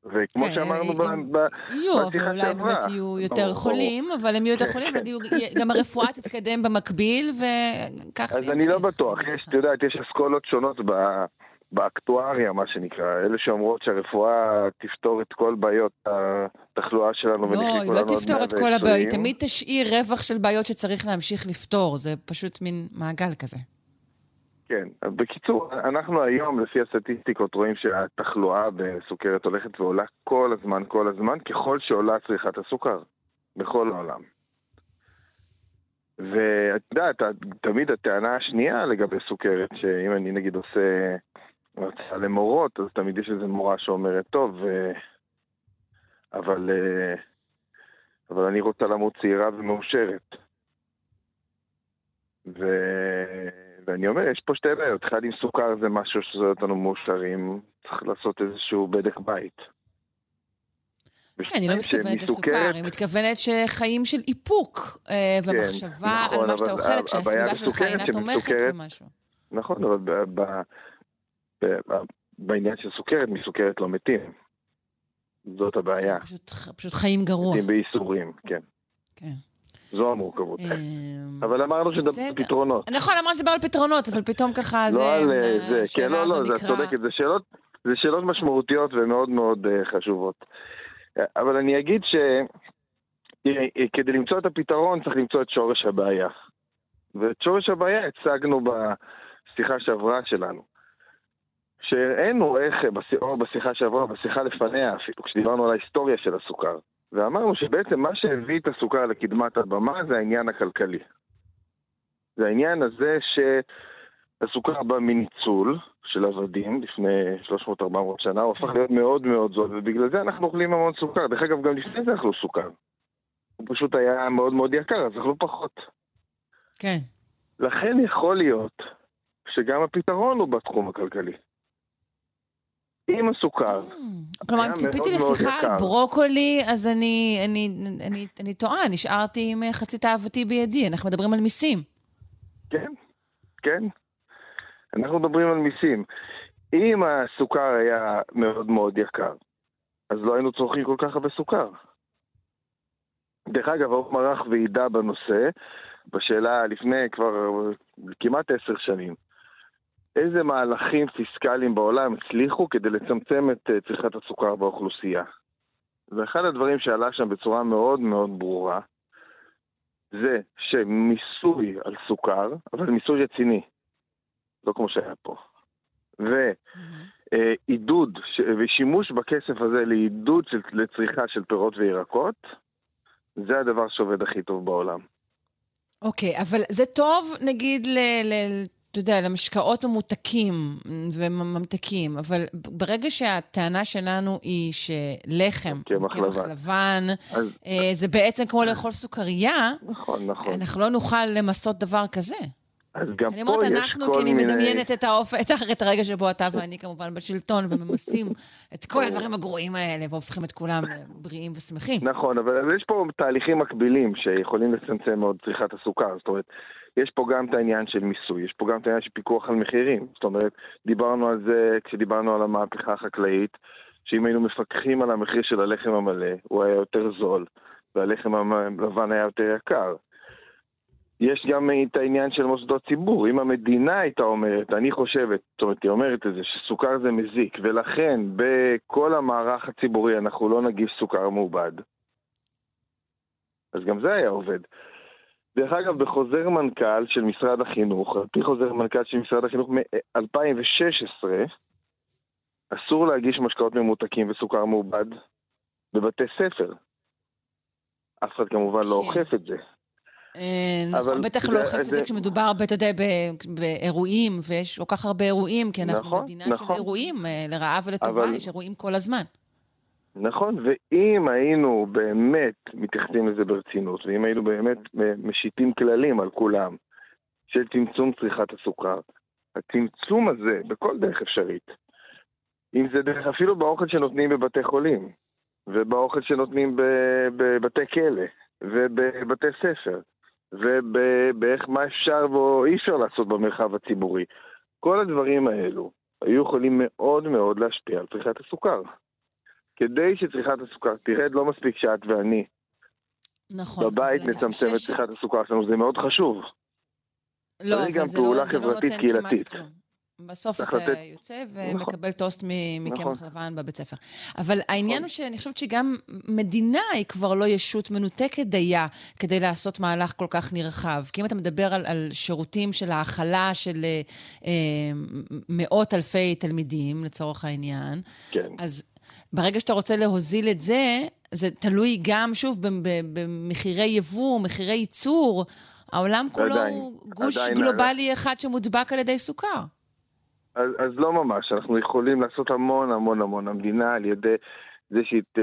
וכמו כן, שאמרנו אם- ב- ב- יהיו, אבל בשיחה אולי שעברה. באמת יהיו יותר חולים, אבל הם יהיו יותר חולים, *laughs* גם הרפואה תתקדם במקביל, וכך זה אז אני לא. בטוח, יש, את יודעת, יש אסכולות שונות ב- באקטואריה, מה שנקרא, אלה שאומרות שהרפואה תפתור את כל בעיות התחלואה שלנו לא, ונחיה היא כולנו לא עד תפתור את כל 120. הבעיות, היא תמיד תשאיר רווח של בעיות שצריך להמשיך לפתור, זה פשוט מין מעגל כזה. כן, בקיצור, אנחנו היום, לפי הסטטיסטיקות, רואים שהתחלואה בסוכרת הולכת ועולה כל הזמן, כל הזמן, ככל שעולה צריכת הסוכר, בכל העולם. ואת יודעת, תמיד הטענה השנייה לגבי סוכרת, שאם אני נגיד עושה הרצאה למורות, אז תמיד יש איזו מורה שאומרת, טוב, אה, אבל, אה, אבל אני רוצה למות צעירה ומאושרת. ו... ואני אומר, יש פה שתי בעיות. אחד עם סוכר זה משהו שעושה אותנו מאושרים, צריך לעשות איזשהו בדק בית. כן, היא לא מתכוונת לסוכר, היא מתכוונת שחיים של איפוק, אה, ומחשבה נכון, על מה שאתה אוכל, כשהסביבה שלך אינה תומכת במשהו. נכון, אבל. בעניין של סוכרת, מסוכרת לא מתים. זאת הבעיה. פשוט- פשוט חיים גרוע. מתים בייסורים, כן. כן. זו המורכבות. אה, אבל אמרנו שנדבר. על פתרונות. נכון, אמרת שדיבר על פתרונות, אבל פתאום ככה זה... לא על אה, אה, זה, כן, לא, לא, זה את צודקת, זה שאלות, זה שאלות משמעותיות ומאוד מאוד אה, חשובות. אבל אני אגיד שכדי למצוא את הפתרון צריך למצוא את שורש הבעיה. ואת שורש הבעיה הצגנו בשיחה שעברה שלנו. שהראינו איך, או בשיחה שעברה, בשיחה לפניה אפילו, כשדיברנו על ההיסטוריה של הסוכר. ואמרנו שבעצם מה שהביא את הסוכר לקדמת הבמה זה העניין הכלכלי. זה העניין הזה שהסוכר בא מניצול של עבדים לפני 300-400 שנה, הוא הפך להיות מאוד מאוד זול, ובגלל זה אנחנו אוכלים המון סוכר. דרך אגב, גם לפני זה אכלו סוכר. הוא פשוט היה מאוד מאוד יקר, אז אכלו פחות. כן. לכן יכול להיות שגם הפתרון הוא בתחום הכלכלי. עם הסוכר, כלומר, היה אם ציפיתי לשיחה על. ברוקולי, אז אני, אני, אני, אני טועה, נשארתי עם אה, חצי תאוותי בידי. אנחנו מדברים על מיסים. כן, כן. אנחנו מדברים על מיסים. אם הסוכר היה מאוד מאוד יקר, אז לא היינו צורכים כל כך הרבה סוכר. דרך אגב, האו"ם ערך ועידה בנושא, בשאלה לפני כבר כמעט עשר שנים. איזה מהלכים פיסקליים בעולם הצליחו כדי לצמצם את אה, צריכת הסוכר באוכלוסייה? ואחד הדברים שעלה שם בצורה מאוד מאוד ברורה, זה שמיסוי על סוכר, אבל מיסוי רציני, לא כמו שהיה פה, ועידוד ש- ושימוש בכסף הזה לעידוד של, לצריכה של פירות וירקות, זה הדבר שעובד הכי טוב בעולם. אוקיי, אבל זה טוב, נגיד, ל... ל... אתה יודע, למשקאות ממותקים וממתקים, אבל ברגע שהטענה שלנו היא שלחם, קמח לבן. לבן, אז אה, זה בעצם כמו לאכול סוכריה, נכון, נכון. אנחנו לא נוכל למסות דבר כזה. אז גם אני פה אומרת, יש אנחנו, כל כי אני מיני... מדמיינת את האופ... את ה- את הרגע שבו אתה ואני כמובן בשלטון וממסים את כל הדברים הגרועים האלה והופכים את כולם לבריאים ושמחים. נכון, אבל יש פה תהליכים מקבילים שיכולים לצמצם מאוד צריכת הסוכר. זאת אומרת, יש פה גם את העניין של מיסוי, יש פה גם את העניין של פיקוח על מחירים. זאת אומרת, דיברנו על זה כשדיברנו על המהפכה החקלאית, שאם היינו מפקחים על המחיר של הלחם המלא, הוא היה יותר זול, והלחם הלבן היה יותר יקר. יש גם את העניין של מוסדות ציבור. אם המדינה הייתה אומרת, אני חושבת, זאת אומרת, היא אומרת את זה, שסוכר זה מזיק, ולכן בכל המערך הציבורי אנחנו לא נגיש סוכר מעובד, אז גם זה היה עובד. דרך אגב, בחוזר מנכ"ל של משרד החינוך, על פי חוזר מנכ"ל של משרד החינוך מ-2016, אסור להגיש משקאות ממותקים וסוכר מעובד בבתי ספר. אף אחד כמובן לא כן. אוכף את זה. אה, נכון, בטח לא אוכף את זה כשמדובר, אתה יודע, באירועים, ויש כל כך הרבה אירועים, כי אנחנו נכון, מדינה של נכון. אירועים, אה, לרעה ולטובה, יש אירועים כל הזמן. נכון, ואם היינו באמת מתייחסים לזה ברצינות, ואם היינו באמת משיתים כללים על כולם של צמצום צריכת הסוכר, הצמצום הזה, בכל דרך אפשרית, אם זה דרך אפילו באוכל שנותנים בבתי חולים, ובאוכל שנותנים בבתי כלא, ובבתי ספר, ובאיך מה אפשר ואי אפשר לעשות במרחב הציבורי, כל הדברים האלו היו יכולים מאוד מאוד להשפיע על צריכת הסוכר. כדי שצריכת הסוכר תרד, לא מספיק שאת ואני נכון. בבית נצמצם את צריכת הסוכר שלנו, זה מאוד חשוב. לא, אבל גם זה לא- פעולה זה לא חברתית נותן כמעט. כלום. בסוף אתה לתת- יוצא נכון. ומקבל טוסט מ- מקמח נכון. לבן בבית ספר. אבל העניין נכון. הוא שאני חושבת שגם מדינה היא כבר לא ישות מנותקת דייה כדי לעשות מהלך כל כך נרחב. כי אם אתה מדבר על, על שירותים של האכלה של אה, אה, מאות אלפי תלמידים, לצורך העניין, כן. אז ברגע שאתה רוצה להוזיל את זה, זה תלוי גם, שוב, במחירי יבוא, מחירי ייצור. העולם כולו עדיין, גוש עדיין, גלובלי אחד שמודבק על ידי סוכר. אז, אז לא ממש, אנחנו יכולים לעשות המון המון המון. המדינה על ידי זה שהיא ת,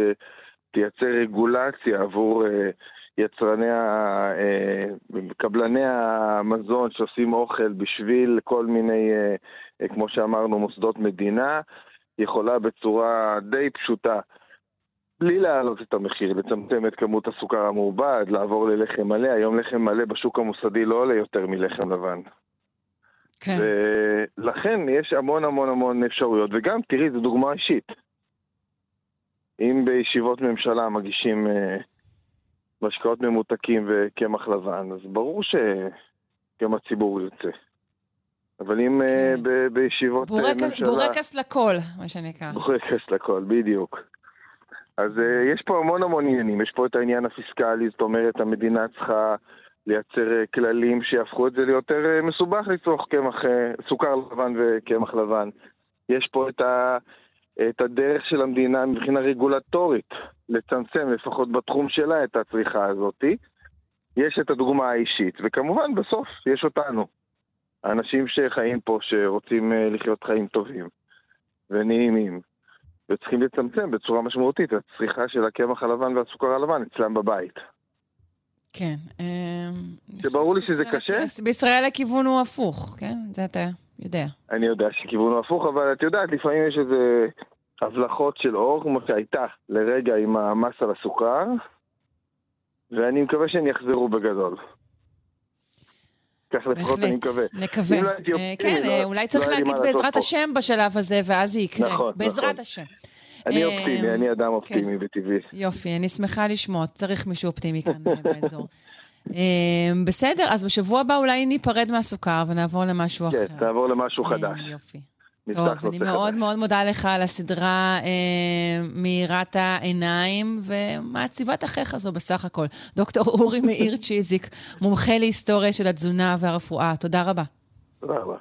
תייצר רגולציה עבור אה, יצרני, אה, קבלני המזון שעושים אוכל בשביל כל מיני, אה, אה, כמו שאמרנו, מוסדות מדינה, יכולה בצורה די פשוטה. בלי להעלות את המחיר, לצמצם את כמות הסוכר המעובד, לעבור ללחם מלא. היום לחם מלא בשוק המוסדי לא עולה יותר מלחם לבן. כן. ולכן יש המון המון המון אפשרויות, וגם, תראי, זו דוגמה אישית. אם בישיבות ממשלה מגישים אה, משקאות ממותקים וקמח לבן, אז ברור שגם הציבור ירצה. אבל אם אה, כן. ב- בישיבות אה, בורקס, ממשלה... בורקס לכל, מה שנקרא. בורקס לכל, בדיוק. אז אה, יש פה המון המון עניינים, יש פה את העניין הפיסקלי, זאת אומרת, המדינה צריכה לייצר כללים שיהפכו את זה ליותר מסובך לצרוך קמח, סוכר לבן וקמח לבן. יש פה את, ה, את הדרך של המדינה מבחינה רגולטורית לצמצם, לפחות בתחום שלה, את הצריכה הזאתי. יש את הדוגמה האישית, וכמובן בסוף יש אותנו. האנשים שחיים פה, שרוצים אה, לחיות חיים טובים ונעימים, וצריכים לצמצם בצורה משמעותית את הצריכה של הקמח הלבן והסוכר הלבן אצלם בבית. כן. אה, אני ברור לי שזה קשה. בישראל הכיוון הוא הפוך, כן? זה אתה יודע. אני יודע שכיוון הוא הפוך, אבל את יודעת, לפעמים יש איזה הבלחות של אור, כמו שהייתה לרגע עם המס על הסוכר, ואני מקווה שהם יחזרו בגדול. כך לפחות אני מקווה. נקווה. אם לא הייתי אה, אופטימי, כן, לא- אה, אולי לא צריך לי להגיד בעזרת. השם בשלב הזה, ואז זה יקרה. נכון, בעזרת נכון. השם. אני אה, אופטימי, אני אדם אופטימי בטבעי. יופי, אני שמחה לשמוע, צריך מישהו אופטימי כאן באזור. בסדר, אז בשבוע הבא אולי ניפרד מהסוכר ונעבור למשהו אחר. כן, נעבור למשהו חדש. יופי. טוב, אני מאוד חדש. מאוד מודה לך על הסדרה אה, מאירת העיניים ומעציבת החייך הזו בסך הכל. דוקטור אורי מאיר צ'יזיק, מומחה להיסטוריה של התזונה והרפואה. תודה רבה. תודה רבה.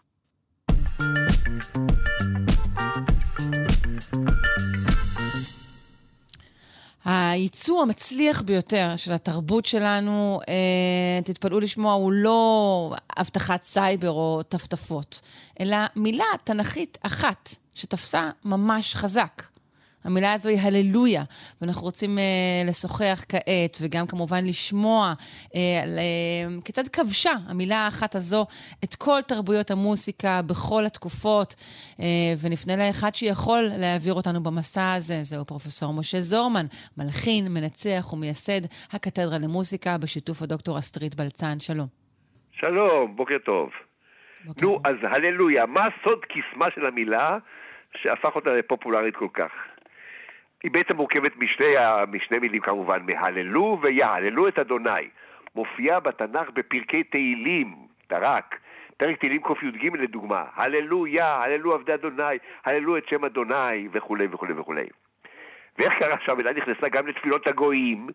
הייצוא המצליח ביותר של התרבות שלנו, אה, תתפלאו לשמוע, הוא לא אבטחת סייבר או טפטפות, אלא מילה תנכית אחת שתפסה ממש חזק. המילה הזו היא הללויה, ואנחנו רוצים אה, לשוחח כעת, וגם כמובן לשמוע אה, על, אה, כיצד כבשה המילה האחת הזו את כל תרבויות המוסיקה בכל התקופות, אה, ונפנה לאחד שיכול להעביר אותנו במסע הזה, זהו פרופסור משה זורמן, מלחין, מנצח ומייסד הקתדרה למוסיקה, בשיתוף הדוקטור אסטרית בלצן. שלום. שלום, בוקר טוב. בוקר נו. אז הללויה, מה סוד קסמה של המילה שהפך אותה לפופולרית כל כך? היא בעצם מורכבת משני, משני מילים כמובן, מהללו ויהללו את אדוני. מופיעה בתנ"ך בפרקי תהילים, תרק. פרק תהילים קי"ג לדוגמה, הללויה, הללו עבדי אדוני, הללו את שם אדוני, וכולי וכולי וכולי. ואיך קרה שהמילה נכנסה גם לתפילות הגויים,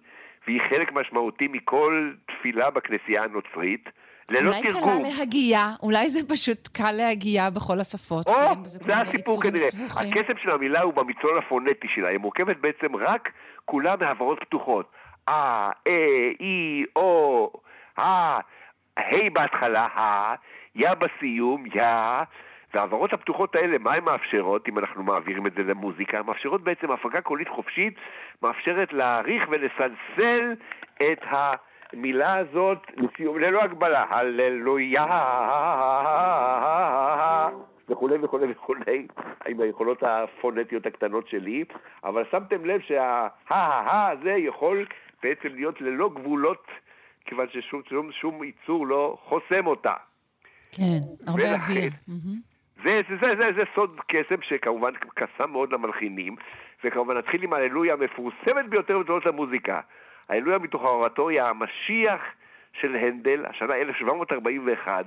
והיא חלק משמעותי מכל תפילה בכנסייה הנוצרית. ללא אולי תרגום. קלה להגייה, אולי זה פשוט קל להגייה בכל השפות. או, כל זה הסיפור כנראה. הקסם של המילה הוא במצלול הפונטי שלה, היא מורכבת בעצם רק כולה מהעברות פתוחות. אה, אה, אי, או, אה, ה' בהתחלה, ה, יא בסיום, יא, והעברות הפתוחות האלה, מה הן מאפשרות, אם אנחנו מעבירים את זה למוזיקה? מאפשרות בעצם הפקה קולית חופשית, מאפשרת להעריך ולסלסל את המילה הזאת לסיום, ללא הגבלה. הללויה, וכולי וכולי וכולי, עם היכולות הפונטיות הקטנות שלי, אבל שמתם לב שה-ה-ה הזה יכול בעצם להיות ללא גבולות, כיוון ששום שום, שום יצור לא חוסם אותה. כן, הרבה ולכן- אוויר. זה, זה, זה, זה, זה סוד קסם שכמובן קסם מאוד למלחינים, וכמובן נתחיל עם הללויה המפורסמת ביותר בתולדות המוזיקה. הללויה מתוך האורטוריה המשיח של הנדל, השנה 1741.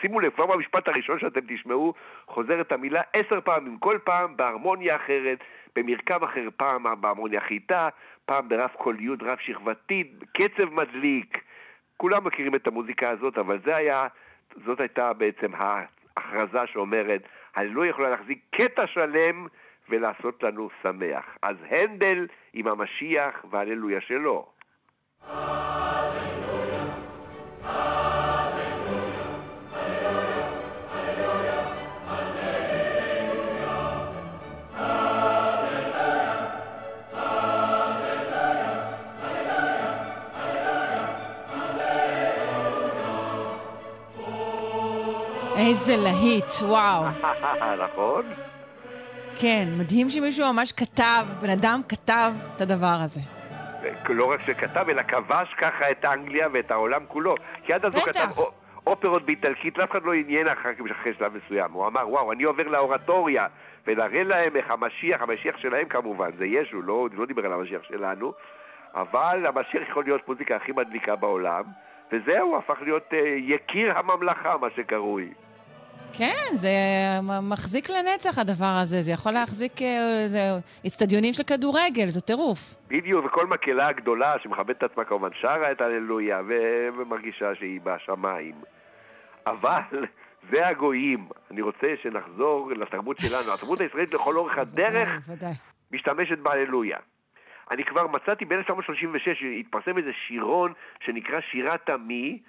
שימו לב, כבר במשפט הראשון שאתם תשמעו, חוזרת המילה עשר פעמים, כל פעם בהרמוניה אחרת, במרקם אחר, פעם בהרמוניה חיטה, פעם ברף קוליות רב שכבתית, קצב מדליק. כולם מכירים את המוזיקה הזאת, אבל זה היה, זאת הייתה בעצם ההכרזה שאומרת, אני לא יכולה להחזיק קטע שלם ולעשות לנו שמח. אז הנדל עם המשיח והללויה שלו. איזה להיט, וואו. *laughs* נכון? כן, מדהים שמישהו ממש כתב, בן אדם כתב את הדבר הזה. לא רק שכתב, אלא כבש ככה את אנגליה ואת העולם כולו. כי עד אז הוא. כתב אופרות באיטלקית, לאף אחד לא עניין אחר כך אחרי שלב מסוים. הוא אמר, וואו, אני עובר לאורטוריה, ונראה להם איך המשיח, המשיח שלהם כמובן, זה ישו, לא, לא דיבר על המשיח שלנו, אבל המשיח יכול להיות מוזיקה הכי מדליקה בעולם, וזהו, הפך להיות אה, יקיר הממלכה, מה שקרוי. כן, זה מחזיק לנצח הדבר הזה, זה יכול להחזיק אה, אצטדיונים של כדורגל, זה טירוף. בדיוק, וכל מקהלה הגדולה שמכבדת את עצמה כמובן שרה את הללויה ומרגישה שהיא בשמיים. אבל *laughs* זה הגויים. אני רוצה שנחזור לתרבות שלנו. התרבות הישראלית לכל אורך הדרך. משתמשת בהללויה. אני כבר מצאתי ב-1936, התפרסם איזה שירון שנקרא שירת עמי,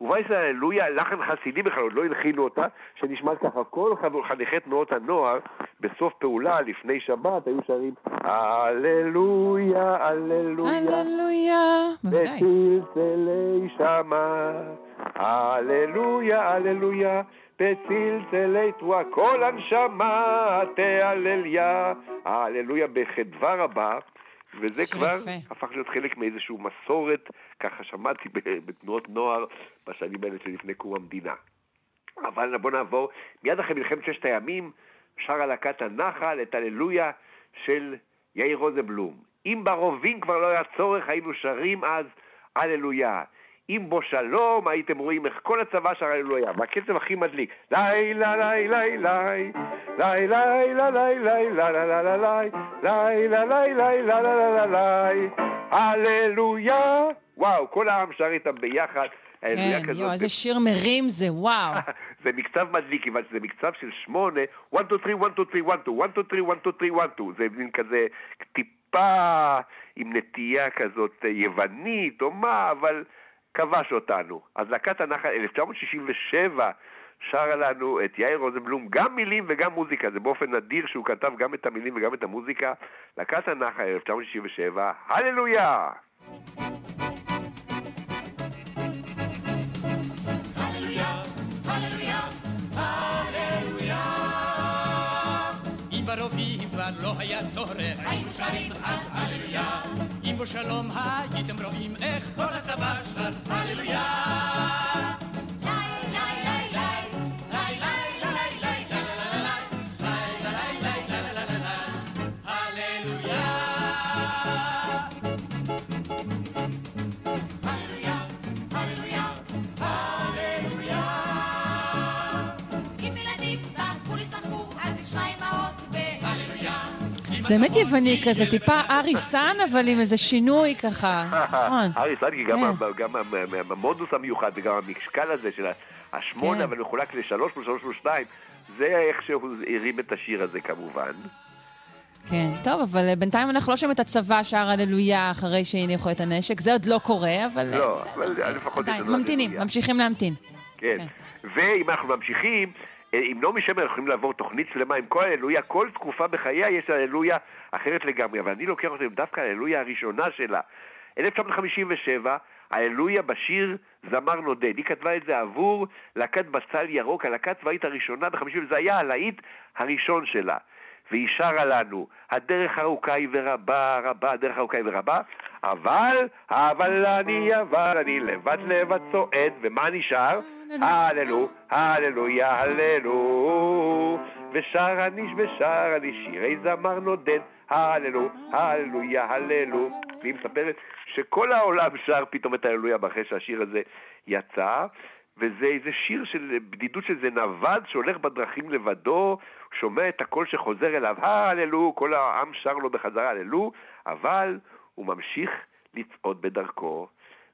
ובה יש להללויה לחן חסידי בכלל, עוד לא הלחינו אותה, שנשמעת ככה, כל חניכי תנועות הנוער, בסוף פעולה, לפני שבת, היו שרים הללויה, הללויה. הללויה, בוודאי. בצלצלי שמה, הללויה, הללויה, בצלצלי תרועה, כל הנשמה תהלליה, ההללויה בחדווה רבה, וזה שיר כבר. הפך להיות חלק מאיזושהי מסורת, ככה שמעתי בתנועות נוער בשנים האלה שלפני קום המדינה. אבל בואו נעבור, מיד אחרי מלחמת ששת הימים, שרה להקת הנחל את הללויה של יאיר רוזנבלום. אם ברובים כבר לא היה צורך, היינו שרים אז הללויה. אם בו שלום, הייתם רואים איך כל הצבא שר הללויה. והקצב הכי מדליק. לילה, לילה, לילה, לילה, לילה, לילה, לילה, לילה, לילה, לילה, לילה, לילה, הללויה. וואו, כל העם שר איתם ביחד. כן. יואו, איזה שיר מרים זה, וואו. זה מקצב מדליק, כיוון שזה מקצב של שמונה, 1, 2, 3, 1, 2, 3, 1, 2, 1, 2, 3, 1, 2, 3, 1, 2, זה מין כזה טיפה עם נטייה כזאת אה, יוונית או מה, אבל כבש אותנו. אז להקת הנחל 1967 שרה לנו את יאיר רוזנבלום, גם מילים וגם מוזיקה, זה באופן נדיר שהוא כתב גם את המילים וגם את המוזיקה. להקת הנחל 1967, הללויה! כבר לא היה צורך, היינו שרים אז הללויה. אם בו שלום הייתם רואים איך כל הצבא שר הללויה. זה באמת יווני כזה, טיפה אריסן, אבל עם איזה שינוי ככה, נכון. *laughs* אריסן, כי גם כן. המודוס המיוחד וגם המשקל הזה של השמונה, כן. אבל מחולק לשלוש פלוס שלוש פלוס שתיים, זה איך שהוא הרים את השיר הזה כמובן. כן, טוב, אבל אה, בינתיים אנחנו לא שומעים את הצבא שר הללויה אחרי שהניחו את הנשק, זה עוד לא קורה, אבל אה, לא, בסדר. אבל אה, לפחות עדיין, יש לנו ממתינים. ממשיכים להמתין. כן. כן. ואם אנחנו ממשיכים, עם נעמי שמר אנחנו יכולים לעבור תוכנית שלמה עם כל הללויה, כל תקופה בחייה יש הללויה אחרת לגמרי, אבל אני לוקח אותם דווקא הללויה הראשונה שלה. 1957, הללויה בשיר זמר נודד. היא כתבה את זה עבור להקת בצל ירוק, הלהקה הצבאית הראשונה ב-50, זה היה הלהיט הראשון שלה. והיא שרה לנו, הדרך ארוכה היא ורבה, רבה, הדרך ארוכה היא ורבה, אבל, אבל אני, אבל אני לבד לבד צועד, ומה נשאר? הללו, הללויה, הללו, ושר אני ושר אני שירי זמר נודד, הללו, הללויה, הללו. והיא מספרת שכל העולם שר פתאום את ההללויה אחרי שהשיר הזה יצא, וזה איזה שיר של בדידות של זה נווד שהולך בדרכים לבדו, שומע את הקול שחוזר אליו, הללו, כל העם שר לו בחזרה הללו, אבל הוא ממשיך לצעוד בדרכו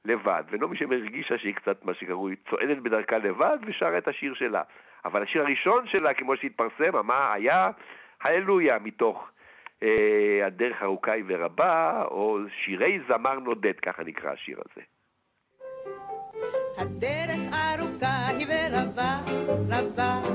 לבד, ונעמי שמר הרגישה שהיא קצת מה שקרוי צועדת בדרכה לבד ושרה את השיר שלה. אבל השיר הראשון שלה, כמו שהתפרסם, מה היה? הללויה, מתוך אה, הדרך ארוכה היא ורבה, או שירי זמר נודד, ככה נקרא השיר הזה. הדרך ארוכה היא ורבה, רבה,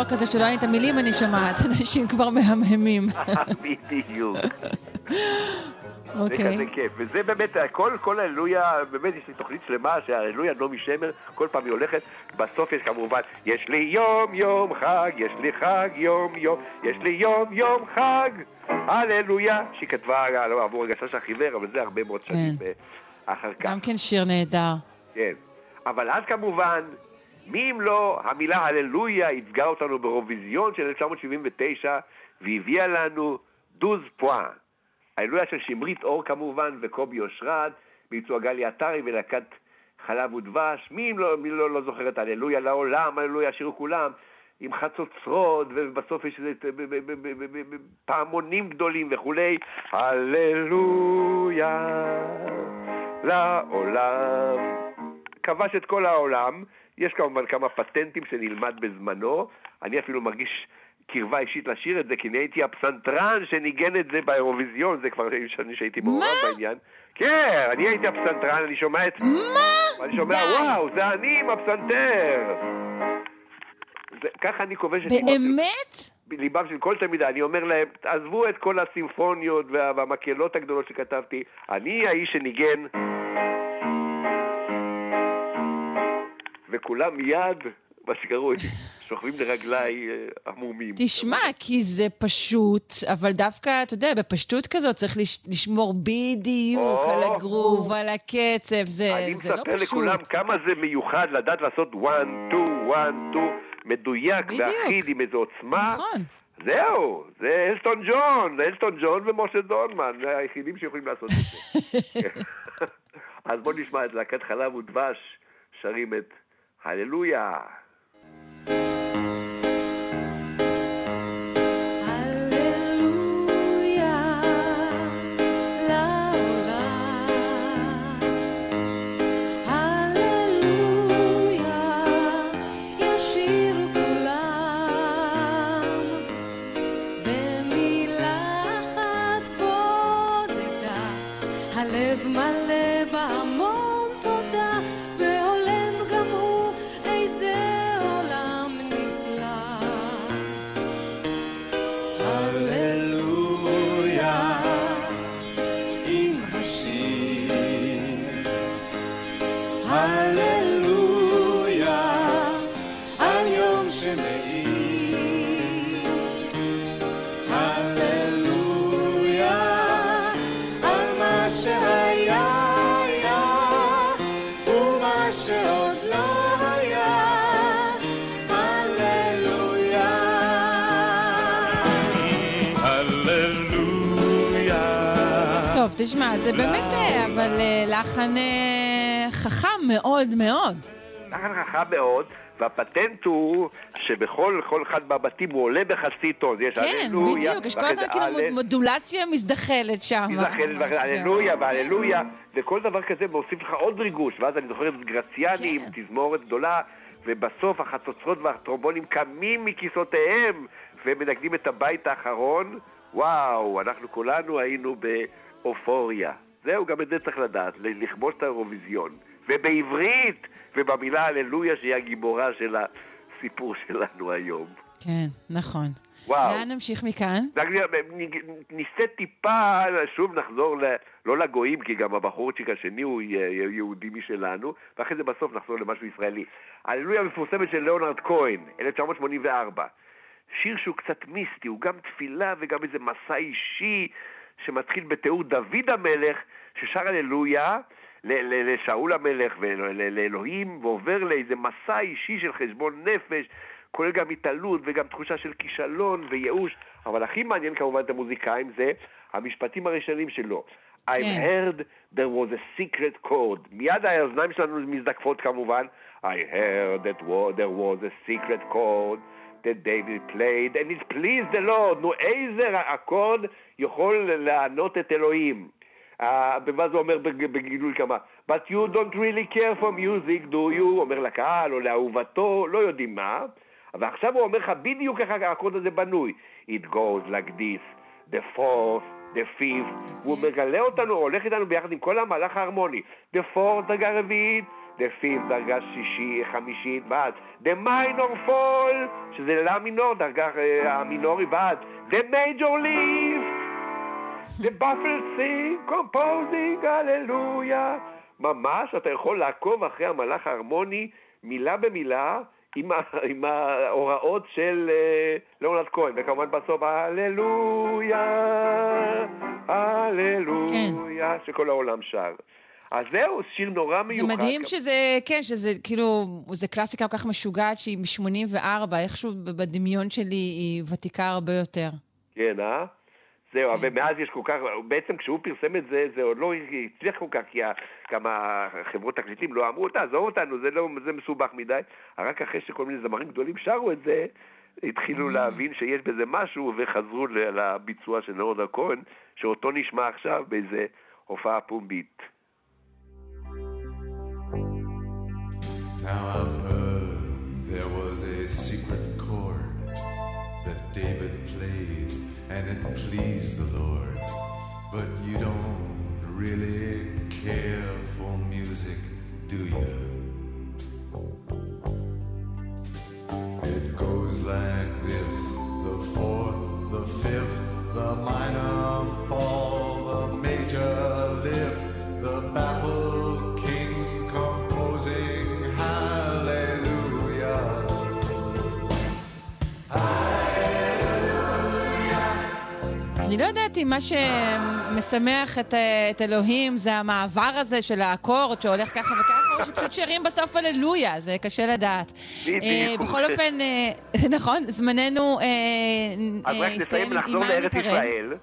זה אזור כזה שלא אין את המילים, אני שומעת, *laughs* אנשים כבר מהמהמים. בדיוק. *laughs* זה אוקיי. כזה כיף, וזה באמת, כל, כל הללויה, באמת יש לי תוכנית שלמה שההללויה נעמי שמר, כל פעם היא הולכת, בסוף יש כמובן, יש לי יום יום חג, יש לי חג יום יום, יש לי יום יום חג, הללויה, שהיא כתבה לא, עבור הגשש החיוור, אבל זה הרבה מאוד שנים כן. אחר כך. גם כן שיר נהדר. כן. אבל אז כמובן, מי אם לא המילה הללויה ייצגה אותנו באירוויזיון של 1979 והביאה לנו דוז פואה. ההללויה של שמרית אור כמובן וקובי אושרת, ביצוע גלי עטרי ולהקת חלב ודבש. מי אם לא, מי לא, לא זוכר את הללויה לעולם, הללויה שירו כולם. עם חצוצרות, ובסוף יש איזה פעמונים גדולים וכולי. הללויה לעולם. כבש את כל העולם. יש כמובן כמה פטנטים שנלמד בזמנו. אני אפילו מרגיש קרבה אישית לשיר את זה, כי אני הייתי הפסנתרן שניגן את זה באירוויזיון, זה כבר שנים שהייתי מעורב בעניין. כן, אני הייתי הפסנתרן, אני שומע את... מה? אני שומע, די. וואו, זה אני עם הפסנתר. זה, ככה אני כובש את באמת? ליבם של כל תלמידה, אני אומר להם, עזבו את כל הסימפוניות וה- והמקהלות הגדולות שכתבתי, אני האיש שניגן, וכולם מיד, מה שקרוי, שוכבים לרגליי אה, עמומים. תשמע, כי זה פשוט, אבל דווקא, אתה יודע, בפשטות כזאת צריך לש- לשמור בדיוק או. על הגרוב, על הקצב, זה אני זה לא מספר פשוט. לכולם כמה זה מיוחד לדעת לעשות one, two, one, two, מדויק בדיוק. ואחיד עם איזו עוצמה. נכון. זהו, זה אלסטון ג'ון, זה אלסטון ג'ון ומשה דונמן, זה היחידים שיכולים לעשות את זה. *laughs* *laughs* אז בואו נשמע את להקת חלב ודבש, שרים את הללויה. באמת, אה, אבל אה, לחן אה, חכם מאוד מאוד. לחן חכם מאוד, והפטנט הוא שבכל כל אחד מהבתים הוא עולה בחצי טון. יש כן, הללויה, בדיוק, יש כל הזמן כאילו מודולציה מזדחלת שם. מזדחלת, זהו. והללויה וכל דבר כזה מוסיף לך עוד ריגוש, ואז אני זוכר את גרציאני עם כן. תזמורת גדולה, ובסוף החצוצרות והטרומבונים קמים מכיסאותיהם ומנגנים את הבית האחרון. וואו, אנחנו כולנו היינו באופוריה. זהו, גם את זה צריך לדעת, לכבוש את האירוויזיון. ובעברית, ובמילה הללויה שהיא הגיבורה של הסיפור *laughs* שלנו היום. כן, נכון. וואו. לאן נמשיך מכאן? ניסה טיפה, שוב נחזור, ל, לא לגויים, כי גם הבחורצ'יק השני הוא יהודי משלנו, ואחרי זה בסוף נחזור למשהו ישראלי. הללויה המפורסמת של ליאונרד כהן, 1984. שיר שהוא קצת מיסטי, הוא גם תפילה וגם איזה מסע אישי שמתחיל בתיאור דוד המלך, ששר הללויה לשאול המלך ולאלוהים, ועובר לאיזה מסע אישי של חשבון נפש, כולל גם התעלות וגם תחושה של כישלון וייאוש, אבל הכי מעניין כמובן את המוזיקאים זה המשפטים הראשונים שלו. I've כן. heard there was a secret chord. מיד האוזניים שלנו מזדקפות כמובן. I heard that there was a secret chord that David played and it pleased the Lord. נו, איזה אקורד יכול לענות את אלוהים? אה, ואז הוא אומר בג- בגילוי כמה, But you don't really care for music, do you? אומר לקהל או לאהובתו, לא יודעים מה. ועכשיו הוא אומר לך בדיוק איך האקורד הזה בנוי. It goes like this, the fourth, the fifth, והוא מגלה אותנו, הולך איתנו ביחד עם כל המהלך ההרמוני. The fourth דרגה the fifth דרגה שישי, חמישית, ואז the minor fall, שזה לה מינור, דרגה אה, המינורי, ואז the major leaf, The Buffalo sing, composing, הללויה. ממש, אתה יכול לעקוב אחרי המהלך ההרמוני מילה במילה עם, עם ההוראות של אה, ליאונרד כהן, וכמובן בסוף הללויה, הללויה, שכל העולם שר. אז זהו, שיר נורא זה מיוחד. מדהים שזה, כן, שזה כאילו, זה קלאסיקה כל כך משוגעת שהיא מ-84, איכשהו בדמיון שלי היא ותיקה הרבה יותר. כן, אה? זהו, כן. ומאז יש כל כך, בעצם כשהוא פרסם את זה, זה עוד לא הצליח כל כך, כי גם החברות תקליטים לא אמרו, תעזוב אותנו, זה, לא, זה מסובך מדי. רק אחרי שכל מיני זמרים גדולים שרו את זה, התחילו Mm. להבין שיש בזה משהו, וחזרו לביצוע של נורדה כהן, שאותו נשמע עכשיו באיזה הופעה פומבית. Now I've heard there was a secret chord that David played and it pleased the Lord. But you don't really care for music, do you? אם מה שמשמח את, אה, את אלוהים זה המעבר הזה של האקורד שהולך ככה וככה, או שפשוט שרים בסוף הללויה, זה קשה לדעת. בדיוק. אה, בכל אופן, אה, *laughs* נכון, זמננו אה, אז אה, רק נסיים הסתיים, עם לחזור מה לארץ ניפרד? ישראל.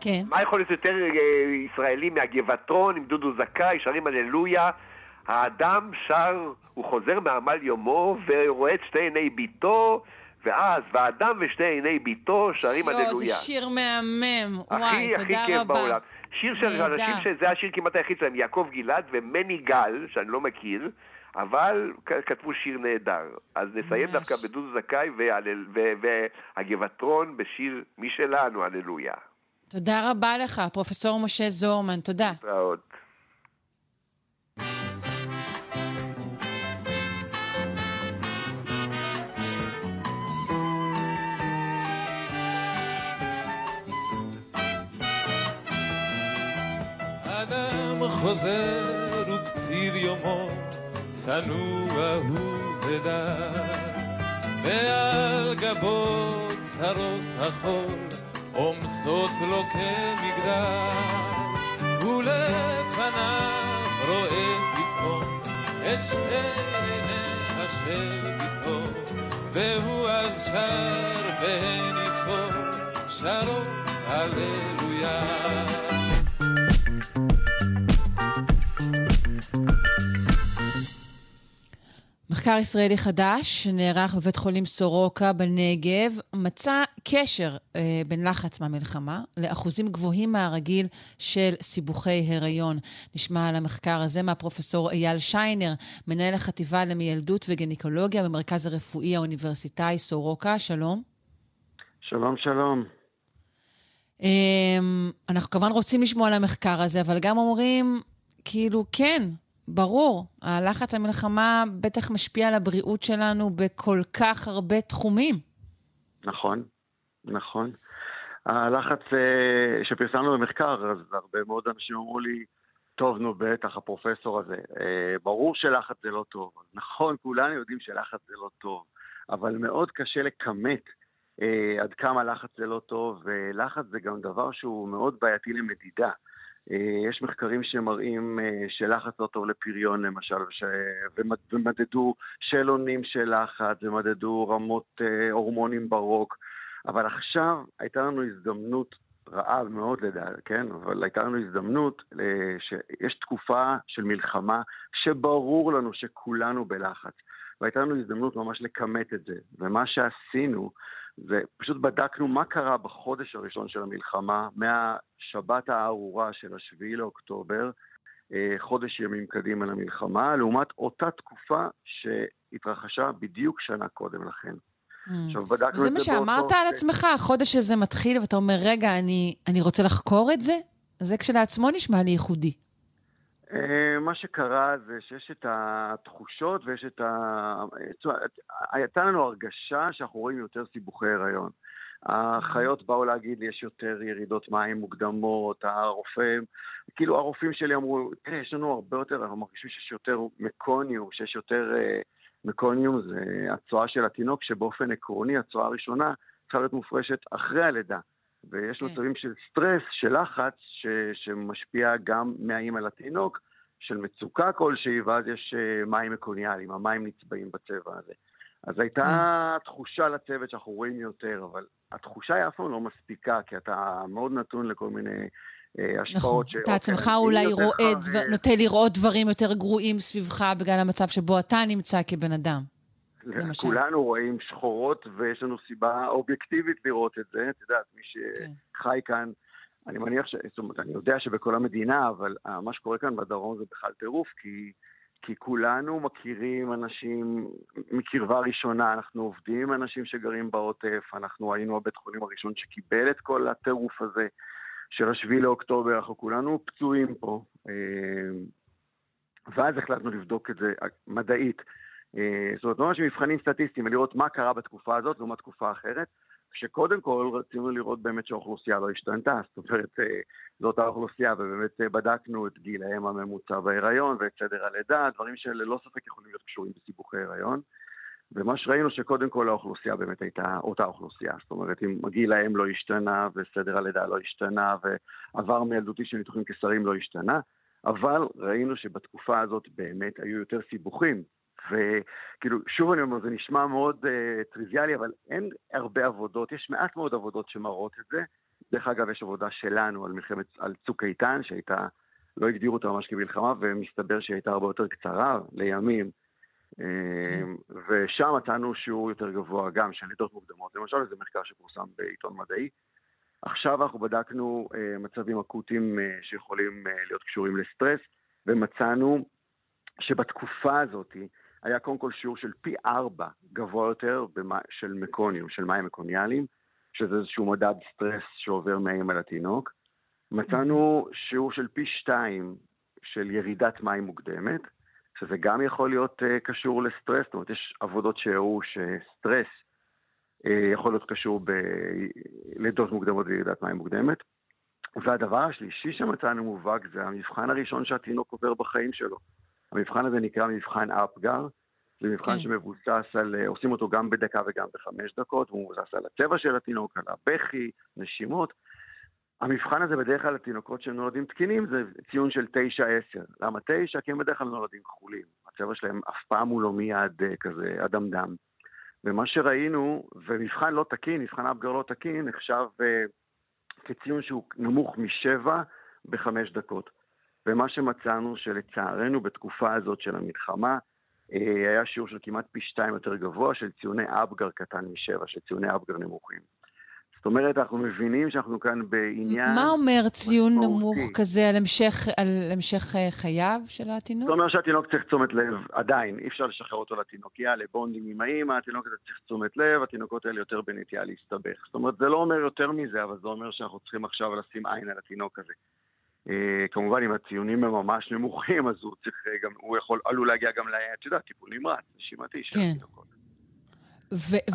כן. מה יכול להיות יותר ישראלי מהגבעתרון עם דודו זכאי, שרים הללויה? האדם שר, הוא חוזר מעמל יומו ורואה את שתי עיני ביתו, ואז, והאדם ושתי עיני ביתו שרים הללויה. זה שיר מהמם. וואי, הכי הכי תודה כיף רבה. בעולם. שיר של. אנשים שזה השיר כמעט היחיד שלהם, יעקב גלעד ומני גל, שאני לא מכיר, אבל כתבו שיר נהדר. אז נסיים ממש. דווקא בדודו זכאי והלל- ו- והגבעתרון בשיר משלנו, הללויה. תודה רבה לך, פרופסור משה זורמן, תודה. להתראות. חוזר וקציר יומו, צנוע הוא ודק, ועל גבו צרות החול, עומסות לו כמגדל, ולפניו רואה פתאום את שתי עיניה של ביתו, והוא אז שר והן איתו, שרו הללויה. מחקר ישראלי חדש שנערך בבית חולים סורוקה בנגב מצא קשר אה, בין לחץ מהמלחמה לאחוזים גבוהים מהרגיל של סיבוכי הריון. נשמע על המחקר הזה מהפרופסור אייל שיינר, מנהל החטיבה למיילדות וגינקולוגיה במרכז הרפואי האוניברסיטאי סורוקה. שלום. שלום, שלום. אמ, אנחנו כמובן רוצים לשמוע על המחקר הזה, אבל גם אומרים, כאילו, כן, ברור, הלחץ המלחמה בטח משפיע על הבריאות שלנו בכל כך הרבה תחומים. נכון, נכון. הלחץ אה, שפרסמנו במחקר, אז הרבה מאוד אנשים אמרו לי, טוב, נו בטח, הפרופסור הזה. אה, ברור שלחץ זה לא טוב. נכון, כולנו יודעים שלחץ זה לא טוב, אבל מאוד קשה לכמת אה, עד כמה לחץ זה לא טוב, ולחץ זה גם דבר שהוא מאוד בעייתי למדידה. אה, יש מחקרים שמראים אה, שלחץ לא טוב לפריון למשל, ש... ומדדו שאלונים של לחץ, ומדדו רמות אה, הורמונים ברוק, אבל עכשיו הייתה לנו הזדמנות רעה מאוד לדעת, כן? אבל הייתה לנו הזדמנות שיש תקופה של מלחמה שברור לנו שכולנו בלחץ. והייתה לנו הזדמנות ממש לכמת את זה. ומה שעשינו ופשוט בדקנו מה קרה בחודש הראשון של המלחמה, מהשבת הארורה של השביעי לאוקטובר, אה, חודש ימים קדימה למלחמה, לעומת אותה תקופה שהתרחשה בדיוק שנה קודם לכן. Mm. עכשיו, בדקנו את זה וזה מה שאמרת על עצמך, החודש הזה מתחיל ואתה אומר, רגע, אני, אני רוצה לחקור את זה? זה כשלעצמו נשמע לי ייחודי. אה, מה שקרה זה שיש את התחושות ויש את ה... הייתה לנו הרגשה שאנחנו רואים יותר סיבוכי הריון. החיות באו להגיד לי, יש יותר ירידות מים מוקדמות, הרופא, כאילו הרופאים שלי אמרו, תראה, יש לנו הרבה יותר, אנחנו מרגישים שיש יותר מקוניום, שיש יותר uh, מקוניום, זה הצואה של התינוק, שבאופן עקרוני הצואה הראשונה צריכה להיות מופרשת אחרי הלידה. ויש כן. מצבים של סטרס, של לחץ, ש, שמשפיע גם מהאימא לתינוק, של מצוקה כלשהי, ואז יש uh, מים מקוניאליים, המים נצבעים בצבע הזה. אז הייתה כן. תחושה לצוות שאנחנו רואים יותר, אבל התחושה היא אף פעם לא מספיקה, כי אתה מאוד נתון לכל מיני אה, השפעות. נכון, אתה עצמך אולי רואה. נוטה לראות דברים יותר גרועים סביבך בגלל המצב שבו אתה נמצא כבן אדם. למשל. כולנו רואים שחורות, ויש לנו סיבה אובייקטיבית לראות את זה. את יודעת, מי שחי כן. כאן, אני מניח ש... זאת אומרת, אני יודע שבכל המדינה, אבל אה, מה שקורה כאן בדרום זה בכלל טירוף, כי... כי כולנו מכירים אנשים מקרבה ראשונה, אנחנו עובדים עם אנשים שגרים בעוטף, אנחנו היינו הבית חולים הראשון שקיבל את כל הטירוף הזה של השביעי לאוקטובר, אנחנו כולנו פצועים פה. אה, ואז החלטנו לבדוק את זה מדעית. אה, זאת אומרת, ממש מבחנים סטטיסטיים ולראות מה קרה בתקופה הזאת לעומת תקופה אחרת, שקודם כל רצינו לראות באמת שהאוכלוסייה לא השתנתה, זאת אומרת, אה, זאת האוכלוסייה, ובאמת אה, בדקנו את גילהם הממוצע בהיריון ואת סדר הלידה, דברים שללא ספק יכולים להיות קשורים בסיבוכי הריון. ומה שראינו שקודם כל האוכלוסייה באמת הייתה אותה אוכלוסייה. זאת אומרת, אם גיל האם לא השתנה וסדר הלידה לא השתנה ועבר מילדותי של ניתוחים קיסריים לא השתנה, אבל ראינו שבתקופה הזאת באמת היו יותר סיבוכים. וכאילו, שוב אני אומר, זה נשמע מאוד uh, טריוויאלי, אבל אין הרבה עבודות, יש מעט מאוד עבודות שמראות את זה. דרך אגב, יש עבודה שלנו על מלחמת, על צוק איתן, שהייתה, לא הגדירו אותה ממש כמלחמה, ומסתבר שהיא הייתה הרבה יותר קצרה, לימים. אמ, ושם מצאנו שיעור יותר גבוה גם של לידות מוקדמות. למשל, זה מחקר שפורסם בעיתון מדעי. עכשיו אנחנו בדקנו uh, מצבים אקוטיים uh, שיכולים uh, להיות קשורים לסטרס, ומצאנו שבתקופה הזאת היה קודם כל שיעור של פי ארבע גבוה יותר של מקוניום, של מים מקוניאליים, שזה איזשהו מדד סטרס שעובר מהאם על התינוק. מצאנו שיעור של פי שתיים של ירידת מים מוקדמת, שזה גם יכול להיות uh, קשור לסטרס, זאת אומרת, יש עבודות שהראו שסטרס uh, יכול להיות קשור בלידות מוקדמות וירידת מים מוקדמת. והדבר השלישי שמצאנו מובהק זה המבחן הראשון שהתינוק עובר בחיים שלו. המבחן הזה נקרא מבחן אפגר, זה מבחן כן. שמבוסס על, אה, עושים אותו גם בדקה וגם בחמש דקות, הוא מבוסס על הצבע של התינוק, על הבכי, נשימות. המבחן הזה בדרך כלל לתינוקות שנולדים תקינים זה ציון של 9-10. למה 9? כי הם בדרך כלל נולדים כחולים. הצבע שלהם אף פעם הוא לא מיד אה, כזה אדמדם. ומה שראינו, ומבחן לא תקין, מבחן אפגר לא תקין, נחשב uh, כציון שהוא נמוך משבע בחמש דקות. ומה שמצאנו שלצערנו בתקופה הזאת של המלחמה, אה, היה שיעור של כמעט פי שתיים יותר גבוה של ציוני אפגר קטן משבע, של ציוני אפגר נמוכים. זאת אומרת, אנחנו מבינים שאנחנו כאן בעניין... מה אומר ציון משמעותי. נמוך כזה על המשך, על המשך אה, חייו של התינוק? זה אומר שהתינוק צריך תשומת לב, עדיין, אי אפשר לשחרר אותו לתינוקייה, לבונדים עם האימא, התינוק הזה צריך תשומת לב, התינוקות האלה יותר בנטייה להסתבך. זאת אומרת, זה לא אומר יותר מזה, אבל זה אומר שאנחנו צריכים עכשיו לשים עין על התינוק הזה. אה, כמובן, אם הציונים הם ממש נמוכים, אז הוא צריך אה, גם, הוא יכול, עלול להגיע גם, ל- את יודעת, טיפול נמרץ, נשימתי של כן.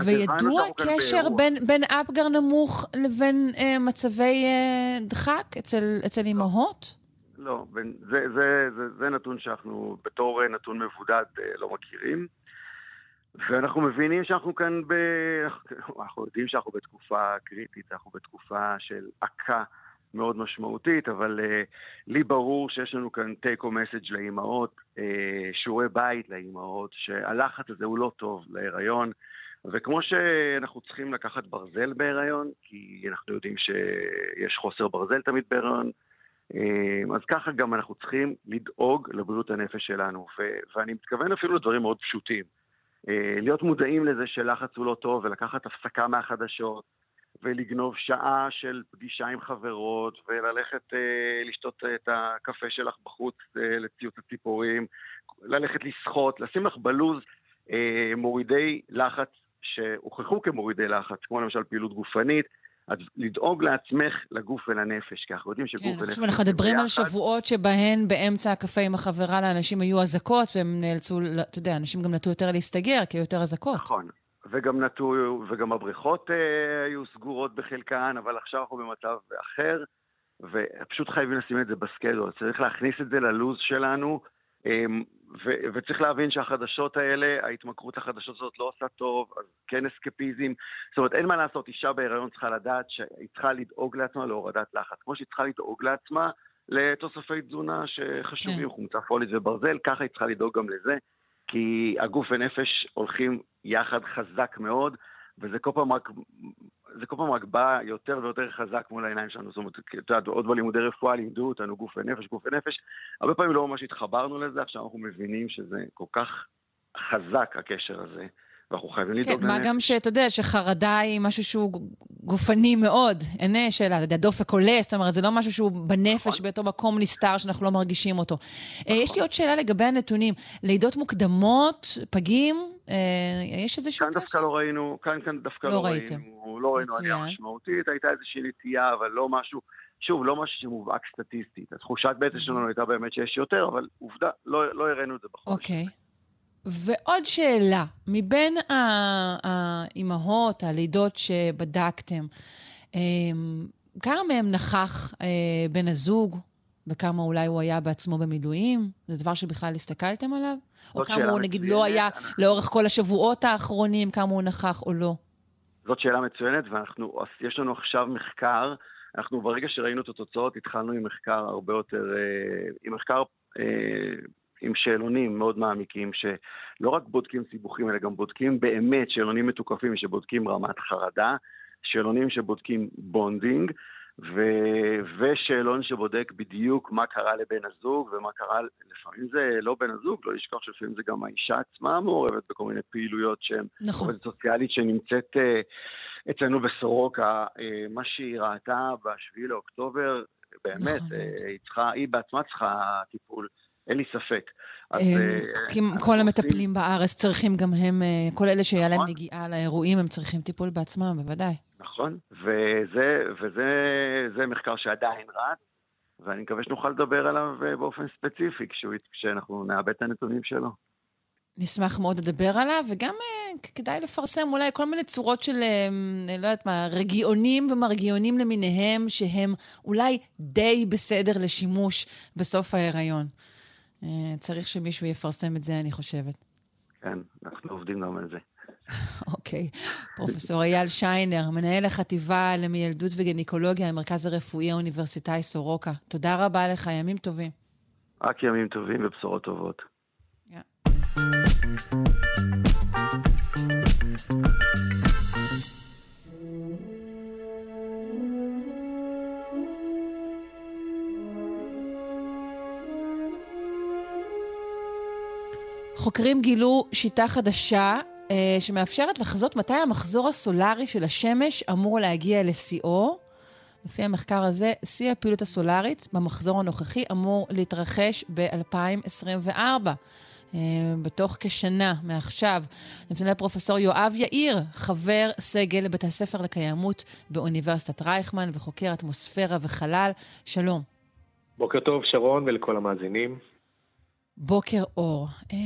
וידוע כאן קשר. בין, בין אפגר נמוך לבין אה, מצבי אה, דחק אצל, אצל אימהות? לא, בין- זה, זה, זה, זה נתון שאנחנו בתור אה, נתון מבודד אה, לא מכירים. ואנחנו מבינים שאנחנו כאן ב... *laughs* אנחנו יודעים שאנחנו בתקופה קריטית, אנחנו בתקופה של עקה מאוד משמעותית, אבל uh, לי ברור שיש לנו כאן take home message לאימהות, uh, שיעורי בית לאימהות, שהלחץ הזה הוא לא טוב להיריון, וכמו שאנחנו צריכים לקחת ברזל בהיריון, כי אנחנו יודעים שיש חוסר ברזל תמיד בהיריון, אה, אז ככה גם אנחנו צריכים לדאוג לבריאות הנפש שלנו, ו- ואני מתכוון אפילו לדברים מאוד פשוטים. אה, להיות מודעים לזה שלחץ הוא לא טוב, ולקחת הפסקה מהחדשות, ולגנוב שעה של פגישה עם חברות, וללכת אה, לשתות את הקפה שלך בחוץ אה, לציוץ הציפורים, ללכת לשחות, לשים לך בלוז אה, מורידי לחץ שהוכחו כמורידי לחץ, כמו למשל פעילות גופנית, אז לדאוג לעצמך, לגוף ולנפש, כי אנחנו יודעים שגוף כן, ונפש... עכשיו אנחנו מדברים על. שבועות שבהן באמצע הקפה עם החברה לאנשים היו אזעקות, והם נאלצו, אתה יודע, אנשים גם נטו יותר להסתגר, כי היו יותר אזעקות. נכון. וגם נטו, וגם הבריכות אה, היו סגורות בחלקן, אבל עכשיו אנחנו במצב אחר, ופשוט חייבים לשים את זה בסקיידול. צריך להכניס את זה ללוז שלנו, אה, ו- וצריך להבין שהחדשות האלה, ההתמכרות לחדשות הזאת לא עושה טוב, אז כן אסקפיזם. זאת אומרת, אין מה לעשות, אישה בהיריון צריכה לדעת שהיא צריכה לדאוג לעצמה להורדת לחץ. כמו שהיא צריכה לדאוג לעצמה לתוספי תזונה שחשובים, כן. חומצה פולית וברזל, ככה היא צריכה לדאוג גם לזה. כי הגוף ונפש הולכים יחד חזק מאוד, וזה כל פעם רק, זה כל פעם רק בא יותר ויותר חזק מול העיניים שלנו. זאת אומרת, את יודעת, עוד בלימודי רפואה לימדו אותנו גוף ונפש, גוף ונפש. הרבה פעמים לא ממש התחברנו לזה, עכשיו אנחנו מבינים שזה כל כך חזק, הקשר הזה, ואנחנו חייבים כן, לדאוג מה לנפש. גם שאתה יודע שחרדה היא משהו שהוא גופני מאוד, אין שאלה, אתה יודע, דופק עולה, זאת אומרת, זה לא משהו שהוא נכון. בנפש באותו מקום נסתר שאנחנו לא מרגישים אותו. אה, יש לי עוד שאלה לגבי הנתונים. לידות מוקדמות, פגים, אה, יש איזשהו כאן דווקא לא ראינו, כאן, כאן דווקא לא לא, ראיתם. ראינו, לא ראינו עלייה. משמעותית, הייתה איזושהי נטייה, אבל לא משהו, שוב, לא משהו שמובהק סטטיסטית. התחושת בטן שלנו הייתה באמת שיש יותר, אבל עובדה, לא, לא הראינו את זה בחודש. אוקיי. ועוד שאלה, מבין האימהות, הלידות שבדקתם, אמ, כמה מהם נכח אה, בן הזוג, וכמה אולי הוא היה בעצמו במילואים? זה דבר שבכלל הסתכלתם עליו? או כמה הוא נגיד. לא היה לאורך כל השבועות האחרונים, כמה הוא נכח או לא? זאת שאלה מצוינת, ואנחנו, יש לנו עכשיו מחקר, אנחנו ברגע שראינו את התוצאות, התחלנו עם מחקר הרבה יותר, אה, עם מחקר אה, עם שאלונים מאוד מעמיקים, שלא רק בודקים סיבוכים, אלא גם בודקים באמת שאלונים מתוקפים שבודקים רמת חרדה, שאלונים שבודקים bonding, ו... ושאלון שבודק בדיוק מה קרה לבן הזוג ומה קרה, לפעמים זה לא בן הזוג, לא לשכוח שלפעמים זה גם האישה עצמה מעורבת בכל מיני פעילויות שהן נכון. עובדת סוציאלית שנמצאת אה, אצלנו בסורוקה, אה, מה שהיא ראתה ב-7 לאוקטובר, באמת, נכון אה, היא, צריכה, היא בעצמה צריכה טיפול, אין לי ספק. אז, אה, כל המטפלים בארץ צריכים גם הם, אה, כל אלה שהיה להם נכון. נגיעה לאירועים, הם צריכים טיפול בעצמם, בוודאי. נכון, וזה, וזה זה מחקר שעדיין רץ, ואני מקווה שנוכל לדבר עליו אה, באופן ספציפי כשאנחנו נאבד את הנתונים שלו. נשמח מאוד לדבר עליו, וגם כדאי לפרסם אולי כל מיני צורות של, לא יודעת מה, רגיעונים ומרגיעונים למיניהם, שהם אולי די בסדר לשימוש בסוף ההיריון. אה, צריך שמישהו יפרסם את זה, אני חושבת. כן, אנחנו עובדים גם על זה. *laughs* אוקיי. פרופסור אייל שיינר, מנהל החטיבה למיילדות וגניקולוגיה במרכז הרפואי האוניברסיטאי סורוקה. תודה רבה לך, ימים טובים. רק ימים טובים ובשורות טובות. חוקרים גילו שיטה חדשה אה, שמאפשרת לחזות מתי המחזור הסולארי של השמש אמור להגיע לשיאו. לפי המחקר הזה, שיא הפעילות הסולארית במחזור הנוכחי אמור להתרחש ב-2024. אה, בתוך כשנה מעכשיו. נפנה לפרופסור יואב יאיר, חבר סגל בית הספר לקיימות באוניברסיטת רייכמן וחוקר אטמוספירה וחלל. שלום. בוקר טוב, שרון, ולכל המאזינים. בוקר אור. אה,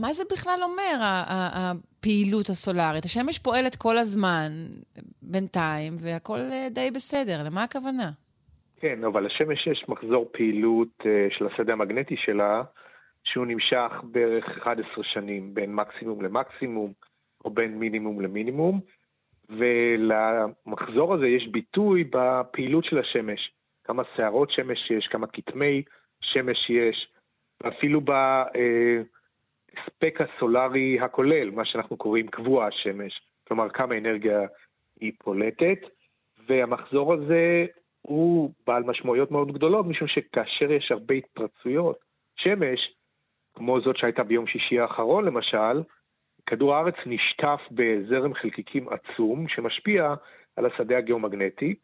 מה זה בכלל אומר, הפעילות הסולארית? השמש פועלת כל הזמן, בינתיים, והכול אה, די בסדר. למה הכוונה? כן, אבל לשמש יש מחזור פעילות של השדה המגנטי שלה, שהוא נמשך בערך 11 שנים, בין מקסימום למקסימום, או בין מינימום למינימום, ולמחזור הזה יש ביטוי בפעילות של השמש. כמה שערות שמש יש, כמה כתמי שמש יש, ואפילו בהספק הסולארי הכולל, מה שאנחנו קוראים קבוע השמש, כלומר כמה אנרגיה היא פולטת, והמחזור הזה הוא בעל משמעויות מאוד גדולות, משום שכאשר יש הרבה התפרצויות שמש, כמו זאת שהייתה ביום שישי האחרון למשל, כדור הארץ נשטף בזרם חלקיקים עצום שמשפיע על השדה הגיאומגנטי,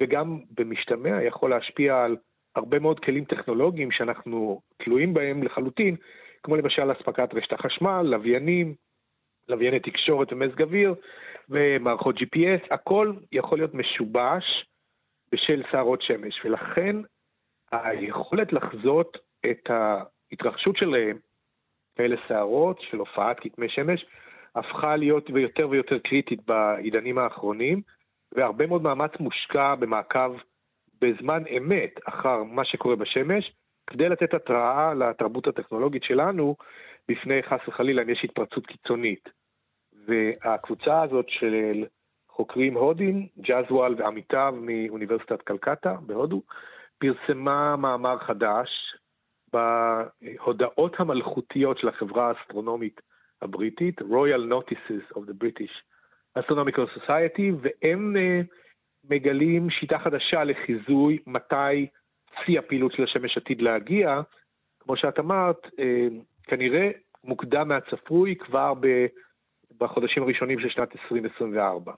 וגם במשתמע יכול להשפיע על הרבה מאוד כלים טכנולוגיים שאנחנו תלויים בהם לחלוטין, כמו למשל אספקת רשת החשמל, לוויינים, לווייני תקשורת ומזג אוויר ומערכות GPS, הכל יכול להיות משובש בשל שערות שמש, ולכן היכולת לחזות את. ההתרחשות שלהם, כאלה שערות של הופעת כתמי שמש, הפכה להיות יותר ויותר קריטית בעידנים האחרונים, והרבה מאוד מאמץ מושקע במעקב בזמן אמת אחר מה שקורה בשמש, כדי לתת התראה לתרבות הטכנולוגית שלנו בפני חס וחלילה אם יש התפרצות קיצונית. והקבוצה הזאת של חוקרים הודים, ג'אזוואל ועמיתיו מאוניברסיטת קלקטה בהודו, פרסמה מאמר חדש בהודעות המלכותיות של החברה האסטרונומית הבריטית, Royal Notices of the British Astronomical Society, והם uh, מגלים שיטה חדשה לחיזוי מתי שיא הפעילות של השמש עתיד להגיע. כמו שאת אמרת, uh, כנראה מוקדם מהצפוי כבר בחודשים הראשונים של שנת 2024.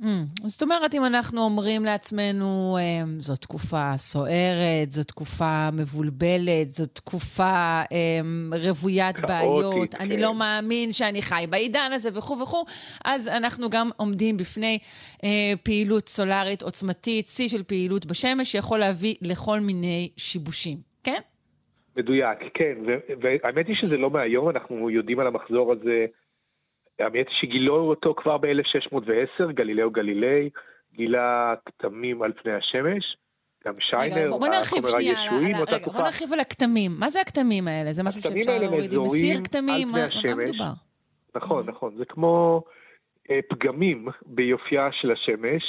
Mm, זאת אומרת, אם אנחנו אומרים לעצמנו, אמ, זו תקופה סוערת, זו תקופה מבולבלת, זו תקופה אמ, רוויית בעיות, כן. אני לא מאמין שאני חי בעידן הזה וכו' וכו', אז אנחנו גם עומדים בפני אה, פעילות סולארית עוצמתית, שיא של פעילות בשמש, שיכול להביא לכל מיני שיבושים, כן? מדויק, כן, והאמת היא שזה לא מהיום, אנחנו יודעים על המחזור הזה. האמת שגילו אותו כבר ב-1610, גלילאו גלילי, גילה כתמים על פני השמש. גם שיינר, בוא נרחיב שנייה, בוא נרחיב על הכתמים. מה זה הכתמים האלה? זה משהו שאפשר להוריד עם מסיר כתמים? מה מדובר? נכון, נכון. זה כמו אה, פגמים ביופייה של השמש,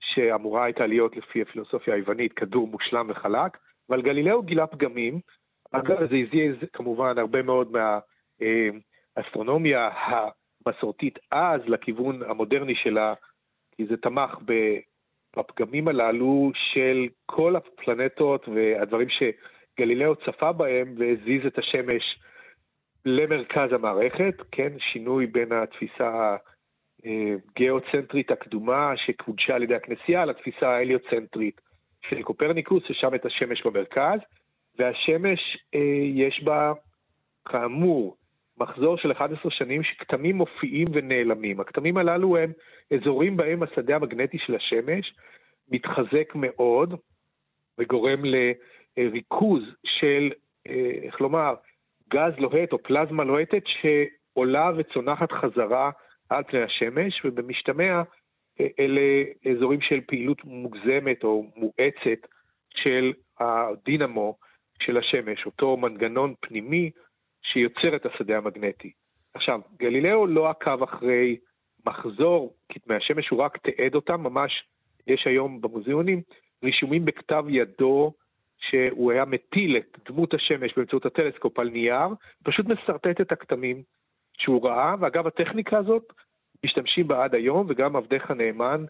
שאמורה הייתה להיות לפי הפילוסופיה היוונית כדור מושלם וחלק, אבל גלילאו גילה פגמים. אגב, זה הזיז כמובן הרבה מאוד מהאסטרונומיה אה, מסורתית אז לכיוון המודרני שלה, כי זה תמך בפגמים הללו של כל הפלנטות והדברים שגלילאו צפה בהם והזיז את השמש למרכז המערכת, כן, שינוי בין התפיסה הגיאוצנטרית הקדומה שקודשה על ידי הכנסייה לתפיסה ההליוצנטרית של קופרניקוס, ששם את השמש במרכז, והשמש אה, יש בה, כאמור, מחזור של 11 שנים שכתמים מופיעים ונעלמים. הכתמים הללו הם אזורים בהם השדה המגנטי של השמש מתחזק מאוד וגורם לריכוז של, אה, איך לומר, גז לוהט או פלזמה לוהטת שעולה וצונחת חזרה על פני השמש, ובמשתמע אה, אלה אזורים של פעילות מוגזמת או מואצת של הדינמו של השמש, אותו מנגנון פנימי שיוצר את השדה המגנטי. עכשיו, גלילאו לא עקב אחרי מחזור כתמי השמש, הוא רק תיעד אותם, ממש יש היום במוזיאונים רישומים בכתב ידו שהוא היה מטיל את דמות השמש באמצעות הטלסקופ על נייר, פשוט משרטט את הכתמים שהוא ראה, ואגב, הטכניקה הזאת, משתמשים בה עד היום, וגם עבדך הנאמן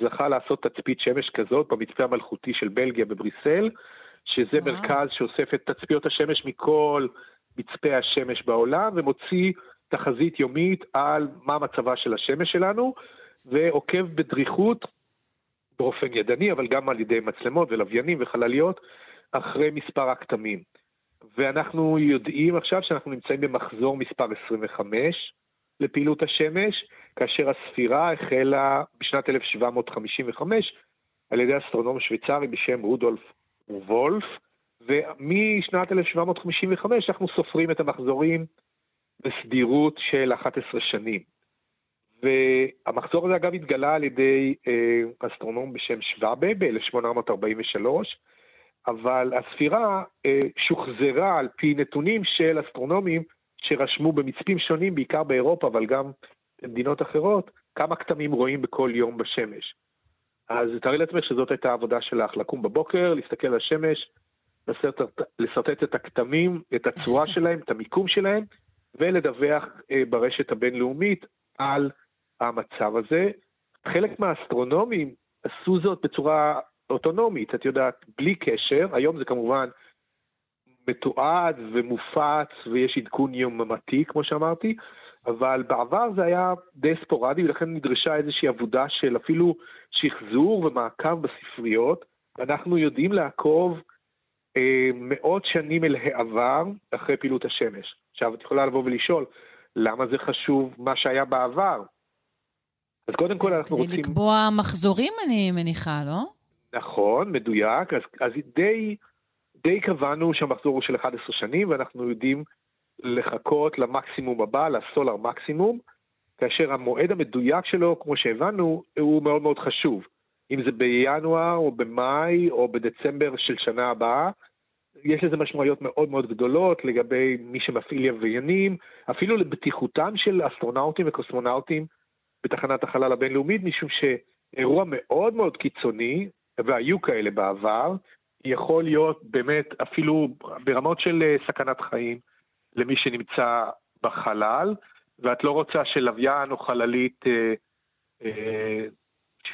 זכה לעשות תצפית שמש כזאת במצפה המלכותי של בלגיה בבריסל, שזה וואו. מרכז שאוסף את תצפיות השמש מכל מצפי השמש בעולם ומוציא תחזית יומית על מה מצבה של השמש שלנו, ועוקב בדריכות באופן ידני, אבל גם על ידי מצלמות ולוויינים וחלליות, אחרי מספר הכתמים. ואנחנו יודעים עכשיו שאנחנו נמצאים במחזור מספר 25 לפעילות השמש, כאשר הספירה החלה בשנת 1755 על ידי אסטרונום שוויצרי בשם רודולף וולף, ומשנת 1755 אנחנו סופרים את המחזורים בסדירות של 11 שנים. והמחזור הזה אגב התגלה על ידי אה, אסטרונום בשם שוואבה ב-1843, אבל הספירה אה, שוחזרה על פי נתונים של אסטרונומים שרשמו במצפים שונים, בעיקר באירופה, אבל גם במדינות אחרות, כמה כתמים רואים בכל יום בשמש. אז תארי לעצמך שזאת הייתה העבודה שלך, לקום בבוקר, להסתכל על השמש, לשרטט את הכתמים, את הצורה *laughs* שלהם, את המיקום שלהם, ולדווח אה, ברשת הבינלאומית על המצב הזה. חלק מהאסטרונומים עשו זאת בצורה אוטונומית, את יודעת, בלי קשר, היום זה כמובן מתועד ומופץ ויש עדכון יוממתי, כמו שאמרתי, אבל בעבר זה היה די ספורדי ולכן נדרשה איזושהי עבודה של אפילו שחזור ומעקב בספריות. אנחנו יודעים לעקוב מאות שנים אל העבר אחרי פעילות השמש. עכשיו, את יכולה לבוא ולשאול, למה זה חשוב מה שהיה בעבר? אז קודם כל אנחנו כדי רוצים... כדי לקבוע מחזורים, אני מניחה, לא? נכון, מדויק. אז, אז די, די קבענו שהמחזור הוא של 11 שנים, ואנחנו יודעים לחכות למקסימום הבא, לסולר מקסימום, כאשר המועד המדויק שלו, כמו שהבנו, הוא מאוד מאוד חשוב. אם זה בינואר או במאי או בדצמבר של שנה הבאה, יש לזה משמעויות מאוד מאוד גדולות לגבי מי שמפעיל לוויינים, אפילו לבטיחותם של אסטרונאוטים וקוסמונאוטים בתחנת החלל הבינלאומית, משום שאירוע מאוד מאוד קיצוני, והיו כאלה בעבר, יכול להיות באמת אפילו ברמות של אה, סכנת חיים למי שנמצא בחלל, ואת לא רוצה שלוויין או חללית אה, אה,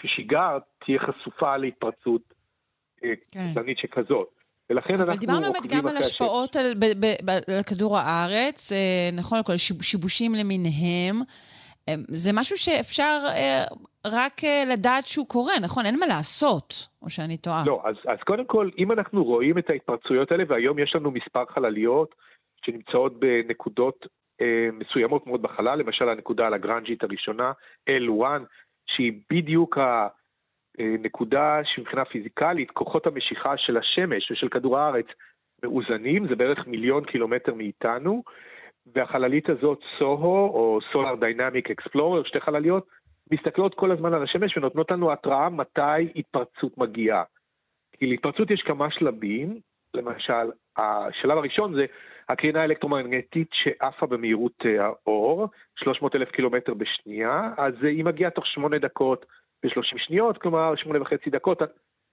ששיגר תהיה חשופה להתפרצות קטנית כן. שכזאת. ולכן אנחנו אבל דיברנו באמת גם על השפעות על, ב, ב, ב, על כדור הארץ, אה, נכון, על כל שיבושים למיניהם. אה, זה משהו שאפשר אה, רק לדעת שהוא קורה, נכון? אין מה לעשות, או שאני טועה. לא, אז, אז קודם כל, אם אנחנו רואים את ההתפרצויות האלה, והיום יש לנו מספר חלליות שנמצאות בנקודות אה, מסוימות מאוד בחלל, למשל הנקודה הלגרנג'ית הראשונה, L1, שהיא בדיוק ה... נקודה שמבחינה פיזיקלית, כוחות המשיכה של השמש ושל כדור הארץ מאוזנים, זה בערך מיליון קילומטר מאיתנו, והחללית הזאת, סוהו, או Solar Dynamic Explorer, שתי חלליות, מסתכלות כל הזמן על השמש ונותנות לנו התראה מתי התפרצות מגיעה. כי להתפרצות יש כמה שלבים, למשל, השלב הראשון זה הקרינה האלקטרומגנטית שעפה במהירות אה, האור, 300 אלף קילומטר בשנייה, אז היא מגיעה תוך שמונה דקות ב-30 שניות, כלומר שמונה וחצי דקות,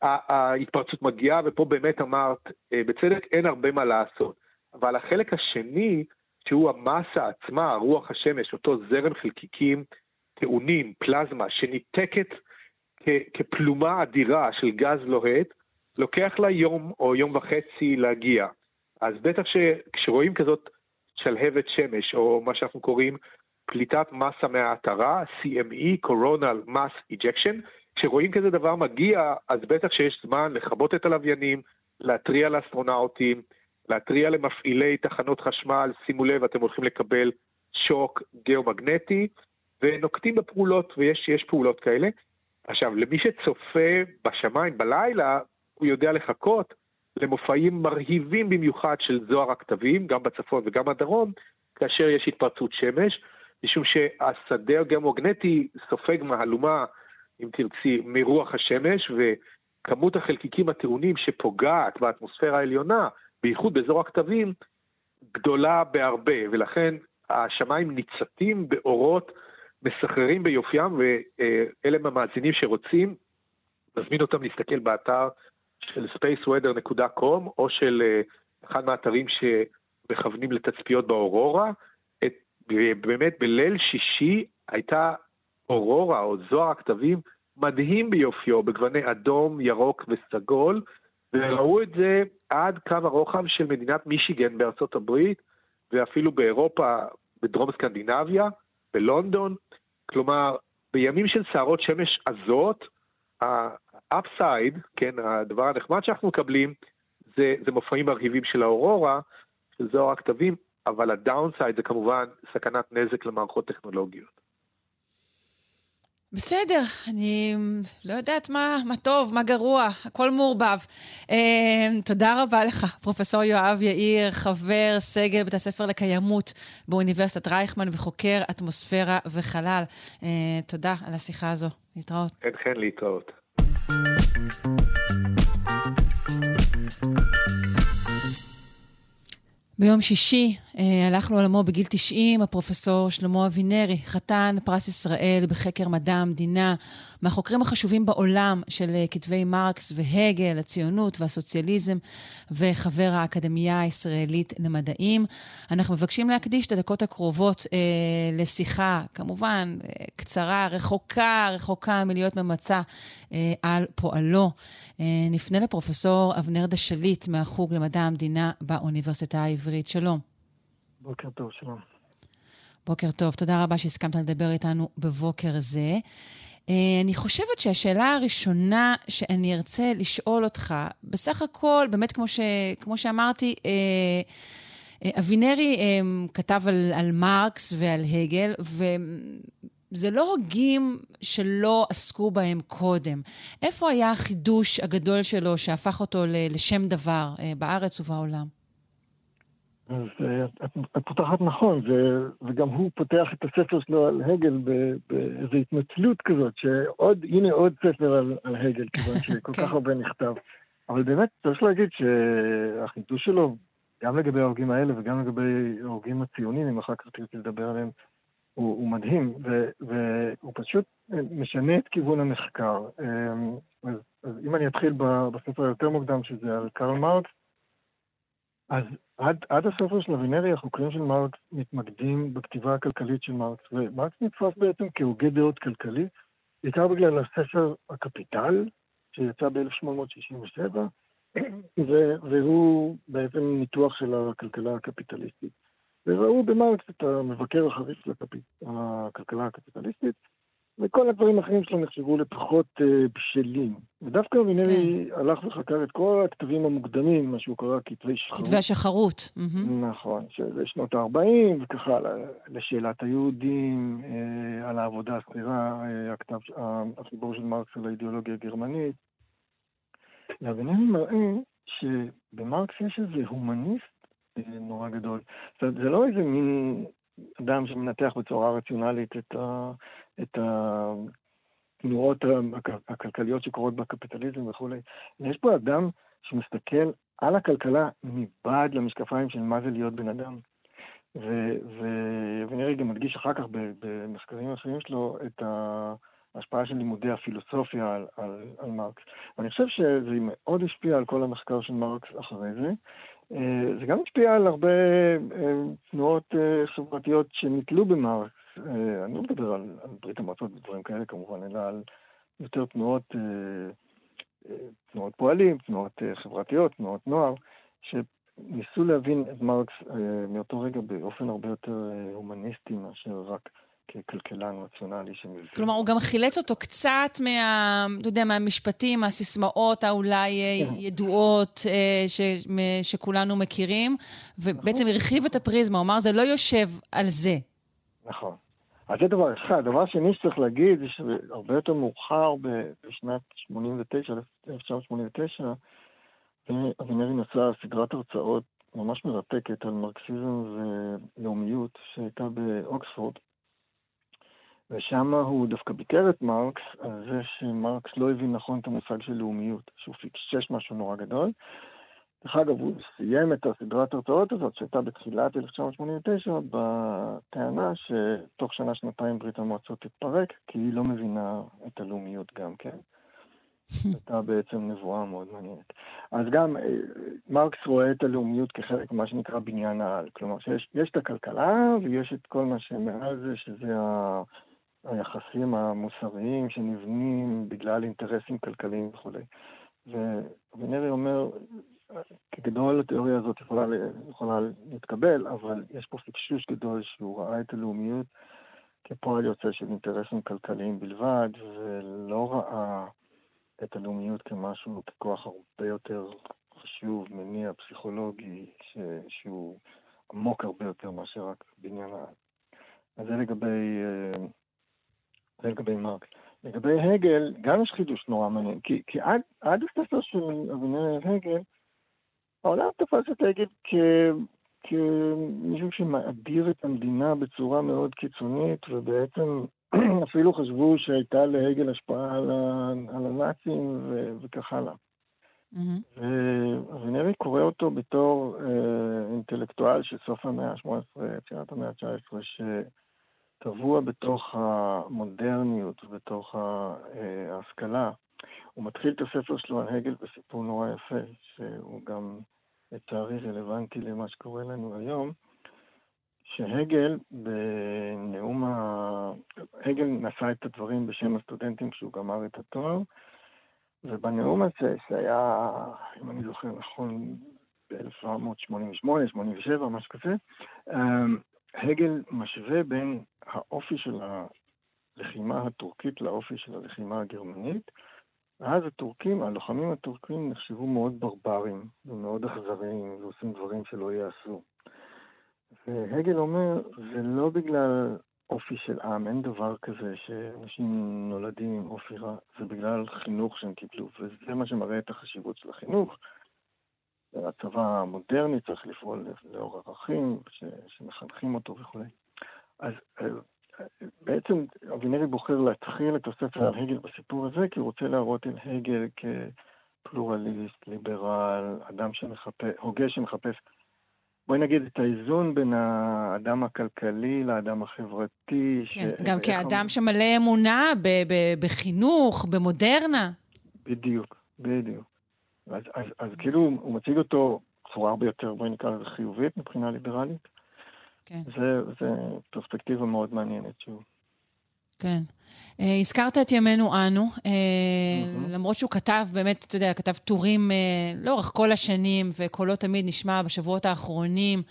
ההתפרצות מגיעה, ופה באמת אמרת, אה, בצדק, אין הרבה מה לעשות. אבל החלק השני, שהוא המסה עצמה, רוח השמש, אותו זרם חלקיקים טעונים, פלזמה, שניתקת כפלומה אדירה של גז לוהט, לוקח לה יום או יום וחצי להגיע. אז בטח שכשרואים כזאת שלהבת שמש, או מה שאנחנו קוראים פליטת מסה מהעטרה, CME, Coronal Mass Ejection. כשרואים כזה דבר מגיע, אז בטח שיש זמן לכבות את הלוויינים, להתריע לאסטרונאוטים, להתריע למפעילי תחנות חשמל, שימו לב, אתם הולכים לקבל שוק גיאומגנטי, ונוקטים בפעולות, ויש פעולות כאלה. עכשיו, למי שצופה בשמיים בלילה, הוא יודע לחכות למופעים מרהיבים במיוחד של זוהר הכתבים, גם בצפון וגם בדרום, כאשר יש התפרצות שמש. משום שהשדה הגיאומגנטי סופג מהלומה, אם תרצי, מרוח השמש, וכמות החלקיקים הטעונים שפוגעת באטמוספירה העליונה, בייחוד באזור הכתבים, גדולה בהרבה, ולכן השמיים ניצתים באורות מסחררים ביופיים, ואלה המאזינים שרוצים, נזמין אותם להסתכל באתר של spaceweather.com, או של אה, אחד מהאתרים שמכוונים לתצפיות באורורה. באמת בליל שישי הייתה אורורה או זוהר הכתבים מדהים ביופיו, בגווני אדום, ירוק וסגול, וראו את זה עד קו הרוחב של מדינת מישיגן בארצות הברית, ואפילו באירופה, בדרום סקנדינביה, בלונדון. כלומר, בימים של סערות שמש עזות, ה-upside, כן, הדבר הנחמד שאנחנו מקבלים, זה, זה מופעים מרהיבים של האורורה, של זוהר הכתבים, אבל הדאונסייד זה כמובן סכנת נזק למערכות טכנולוגיות. בסדר, אני לא יודעת מה, מה טוב, מה גרוע, הכל מעורבב. אה, תודה רבה לך, פרופ' יואב יאיר, חבר סגל בית הספר לקיימות באוניברסיטת רייכמן וחוקר אטמוספירה וחלל. אה, תודה על השיחה הזו. להתראות. כן, כן, להתראות. Música ביום שישי אה, הלך לעולמו בגיל 90 הפרופסור שלמה אבינרי, חתן פרס ישראל בחקר מדע המדינה, מהחוקרים החשובים בעולם של אה, כתבי מרקס והגל, הציונות והסוציאליזם, וחבר האקדמיה הישראלית למדעים. אנחנו מבקשים להקדיש את הדקות הקרובות אה, לשיחה, כמובן, אה, קצרה, רחוקה, רחוקה מלהיות ממצה אה, על פועלו. אה, נפנה לפרופסור אבנר דשליט מהחוג למדע המדינה באוניברסיטה העברית. שלום. בוקר טוב, שלום. בוקר טוב, תודה רבה שהסכמת לדבר איתנו בבוקר זה. Uh, אני חושבת שהשאלה הראשונה שאני ארצה לשאול אותך, בסך הכל, באמת כמו, ש, כמו שאמרתי, uh, uh, אבינרי כתב על, על מרקס ועל הגל, וזה לא הוגים שלא עסקו בהם קודם. איפה היה החידוש הגדול שלו שהפך אותו לשם דבר בארץ ובעולם? אז את, את פותחת נכון, ו, וגם הוא פותח את הספר שלו על הגל באיזו התנצלות כזאת, שעוד, הנה עוד ספר על, על הגל, כיוון *laughs* שכל כך הרבה נכתב. אבל באמת, צריך להגיד שהחידוש שלו, גם לגבי ההורגים האלה וגם לגבי ההורגים הציונים, אם אחר כך תרצי לדבר עליהם, הוא, הוא מדהים, ו, והוא פשוט משנה את כיוון המחקר. אז, אז אם אני אתחיל בספר היותר מוקדם, שזה על קרל מרקס, אז עד, עד הספר של אבינרי, החוקרים של מרקס מתמקדים בכתיבה הכלכלית של מרקס, ומרקס נתפס בעצם כהוגה דעות כלכלי, בעיקר בגלל הספר הקפיטל, שיצא ב-1867, והוא בעצם ניתוח של הכלכלה הקפיטליסטית. וראו במרקס את המבקר החריף של הכלכלה הקפיטליסטית, וכל הדברים האחרים שלו נחשבו לפחות uh, בשלים. ודווקא אבינרי כן. הלך וחקר את כל הכתבים המוקדמים, מה שהוא קרא כתבי שחרות. כתבי השחרות. נכון, שזה שנות ה-40 וככה, לשאלת היהודים, uh, על העבודה השכירה, uh, הכתב, החיבור של מרקס על האידיאולוגיה הגרמנית. ואבינרי מראה שבמרקס יש איזה הומניסט uh, נורא גדול. זאת אומרת, זה לא איזה מין אדם שמנתח בצורה רציונלית את, ה, את התנועות הכלכליות שקורות בקפיטליזם וכולי. יש פה אדם שמסתכל על הכלכלה מבעד למשקפיים של מה זה להיות בן אדם. ונראה גם מדגיש אחר כך במחקרים אחרים שלו את ההשפעה של לימודי הפילוסופיה על, על, על מרקס. ואני חושב שזה מאוד השפיע על כל המחקר של מרקס אחרי זה. אה, זה גם השפיע על הרבה אה, תנועות אה, חברתיות שנתלו במרקס. אני לא מדבר על, על ברית המועצות ודברים כאלה כמובן, אלא על יותר תנועות, תנועות פועלים, תנועות חברתיות, תנועות נוער, שניסו להבין את מרקס מאותו רגע באופן הרבה יותר הומניסטי מאשר רק ככלכלן רציונלי שמבין. כלומר, הוא גם חילץ אותו קצת מה... אתה יודע, מהמשפטים, מהסיסמאות האולי כן. ידועות אה, ש... שכולנו מכירים, ובעצם נכון. הרחיב את הפריזמה, הוא אמר, זה לא יושב על זה. נכון. אז זה דבר אחד. דבר שני שצריך להגיד, זה שהרבה יותר מאוחר, בשנת 89, 1989, אבינרי נשא סדרת הרצאות ממש מרתקת על מרקסיזם ולאומיות שהייתה באוקספורד. ושם הוא דווקא ביקר את מרקס על זה שמרקס לא הבין נכון את המושג של לאומיות, שהוא פיקשש משהו נורא גדול. דרך אגב, הוא סיים את הסדרת הרצאות הזאת, שהייתה בתחילת 1989, בטענה שתוך שנה-שנתיים ברית המועצות תתפרק, כי היא לא מבינה את הלאומיות גם כן. *laughs* הייתה בעצם נבואה מאוד מעניינת. אז גם אה, מרקס רואה את הלאומיות כחלק ממה שנקרא בניין העל. כלומר, שיש את הכלכלה ויש את כל מה שמעל זה, שזה ה... היחסים המוסריים שנבנים בגלל אינטרסים כלכליים וכולי. ווינרי אומר, כגדול התיאוריה הזאת יכולה, יכולה להתקבל, אבל יש פה פקשוש גדול שהוא ראה את הלאומיות כפועל יוצא של אינטרסים כלכליים בלבד, ולא ראה את הלאומיות כמשהו, ככוח הרבה יותר חשוב, מניע, פסיכולוגי, ש... שהוא עמוק הרבה יותר מאשר רק בניין העם. אז זה לגבי, אה, זה לגבי מרקס. לגבי הגל, גם יש חידוש נורא מעניין, כי, כי עד, עד הספר של אבינר הגל, העולם תפס את הגל כ, כמישהו שמאדיר את המדינה בצורה מאוד קיצונית, ובעצם *clears throat* אפילו חשבו שהייתה להגל השפעה על, ה, על הנאצים ו, וכך הלאה. Mm-hmm. ואבינרי קורא אותו בתור אה, אינטלקטואל של סוף המאה ה-18, תחילת המאה ה-19, שטבוע בתוך המודרניות ובתוך אה, ההשכלה. הוא מתחיל את הספר שלו על הגל בסיפור נורא יפה, שהוא גם לצערי רלוונטי למה שקורה לנו היום, שהגל בנאום ה... הגל נשא את הדברים בשם הסטודנטים כשהוא גמר את התואר, ובנאום הזה, שהיה, אם אני זוכר נכון, ב-1788, 87, משהו כזה, אמ, הגל משווה בין האופי של הלחימה הטורקית לאופי של הלחימה הגרמנית. ואז הטורקים, הלוחמים הטורקים נחשבו מאוד ברברים ומאוד אכזריים ועושים דברים שלא ייעשו. והגל אומר, זה לא בגלל אופי של עם, אין דבר כזה שאנשים נולדים עם אופי רע, זה בגלל חינוך שהם קיבלו, וזה מה שמראה את החשיבות של החינוך. הצבא המודרני צריך לפעול לאור ערכים ש, שמחנכים אותו וכולי. אז אה, בעצם אבינרי בוחר להתחיל את הספר על הגל בסיפור הזה, כי הוא רוצה להראות את הגל כפלורליסט, ליברל, אדם שמחפש, הוגה שמחפש בואי נגיד, את האיזון בין האדם הכלכלי לאדם החברתי. כן, ש... גם כאדם הוא... שמלא אמונה ב- ב- בחינוך, במודרנה. בדיוק, בדיוק. אז, אז, אז כאילו הוא מציג אותו בצורה הרבה יותר, בואי נקרא לזה חיובית מבחינה ליברלית. כן. זה, זה פרספקטיבה מאוד מעניינת שוב. כן. Uh, הזכרת את ימינו אנו, uh, mm-hmm. למרות שהוא כתב, באמת, אתה יודע, כתב טורים uh, לאורך כל השנים, וקולו תמיד נשמע בשבועות האחרונים.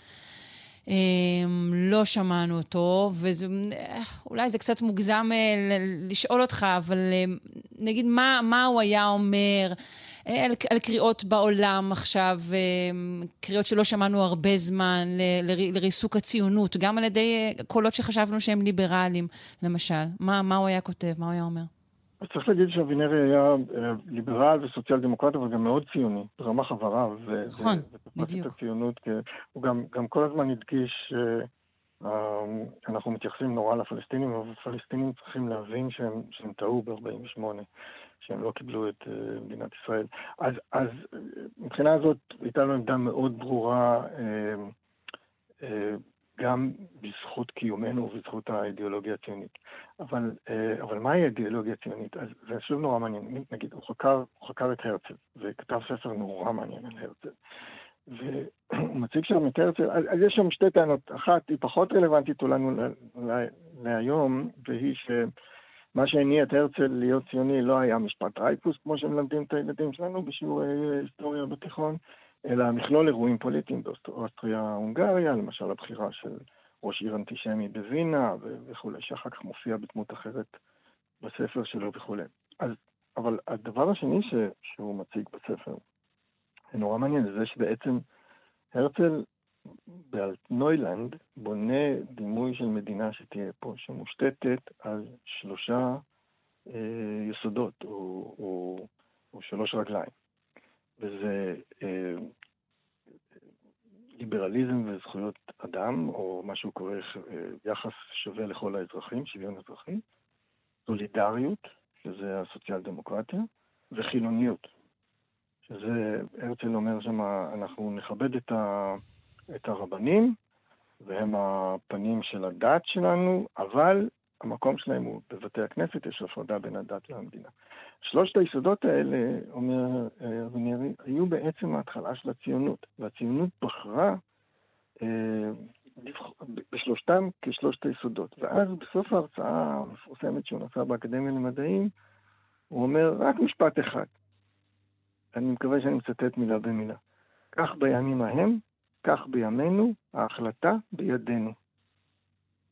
Uh, לא שמענו אותו, ואולי זה קצת מוגזם uh, לשאול אותך, אבל uh, נגיד, מה, מה הוא היה אומר? על, על קריאות בעולם עכשיו, קריאות שלא שמענו הרבה זמן ל, ל, לריסוק הציונות, גם על ידי קולות שחשבנו שהם ליברליים, למשל. מה, מה הוא היה כותב? מה הוא היה אומר? צריך להגיד שאבינרי היה ליברל וסוציאל דמוקרט, אבל גם מאוד ציוני, ברמה חבריו. נכון, בדיוק. את הציונות, הוא גם, גם כל הזמן הדגיש שאנחנו מתייחסים נורא לפלסטינים, אבל הפלסטינים צריכים להבין שהם, שהם טעו ב-48. שהם לא קיבלו את uh, מדינת ישראל. אז, אז מבחינה הזאת הייתה לנו עמדה מאוד ברורה, uh, גם בזכות קיומנו ובזכות האידיאולוגיה הציונית. אבל, אבל מהי האידיאולוגיה הציונית? אז זה שוב נורא מעניין. נגיד, הוא חקר, הוא חקר את הרצל, וכתב ספר נורא מעניין על הרצל. והוא מציג שם את הרצל, אז יש שם שתי טענות. אחת, היא פחות רלוונטית אולי להיום, והיא ש... מה שהניע את הרצל להיות ציוני לא היה משפט רייפוס, כמו שמלמדים את הילדים שלנו בשיעורי היסטוריה בתיכון, אלא מכלול אירועים פוליטיים באוסטריה-הונגריה, למשל הבחירה של ראש עיר אנטישמי בווינה וכולי, שאחר כך מופיע בדמות אחרת בספר שלו וכולי. אז, אבל הדבר השני ש, שהוא מציג בספר, זה נורא מעניין, זה שבעצם הרצל באלטנוילנד בונה דימוי של מדינה שתהיה פה, שמושתתת על שלושה אה, יסודות, או, או, או שלוש רגליים. וזה אה, ליברליזם וזכויות אדם, או מה שהוא קורא אה, יחס שווה לכל האזרחים, שוויון אזרחי, סולידריות, שזה הסוציאל דמוקרטיה, וחילוניות, שזה, הרצל אומר שם, אנחנו נכבד את ה... את הרבנים, והם הפנים של הדת שלנו, אבל המקום שלהם הוא בבתי הכנסת, יש הפרדה בין הדת והמדינה. שלושת היסודות האלה, אומר אה, אבנירי, היו בעצם ההתחלה של הציונות, והציונות בחרה אה, בשלושתם כשלושת היסודות. ואז בסוף ההרצאה המפורסמת שהוא נשא באקדמיה למדעים, הוא אומר רק משפט אחד. אני מקווה שאני מצטט מילה במילה. כך בימים ההם, כך בימינו, ההחלטה בידינו.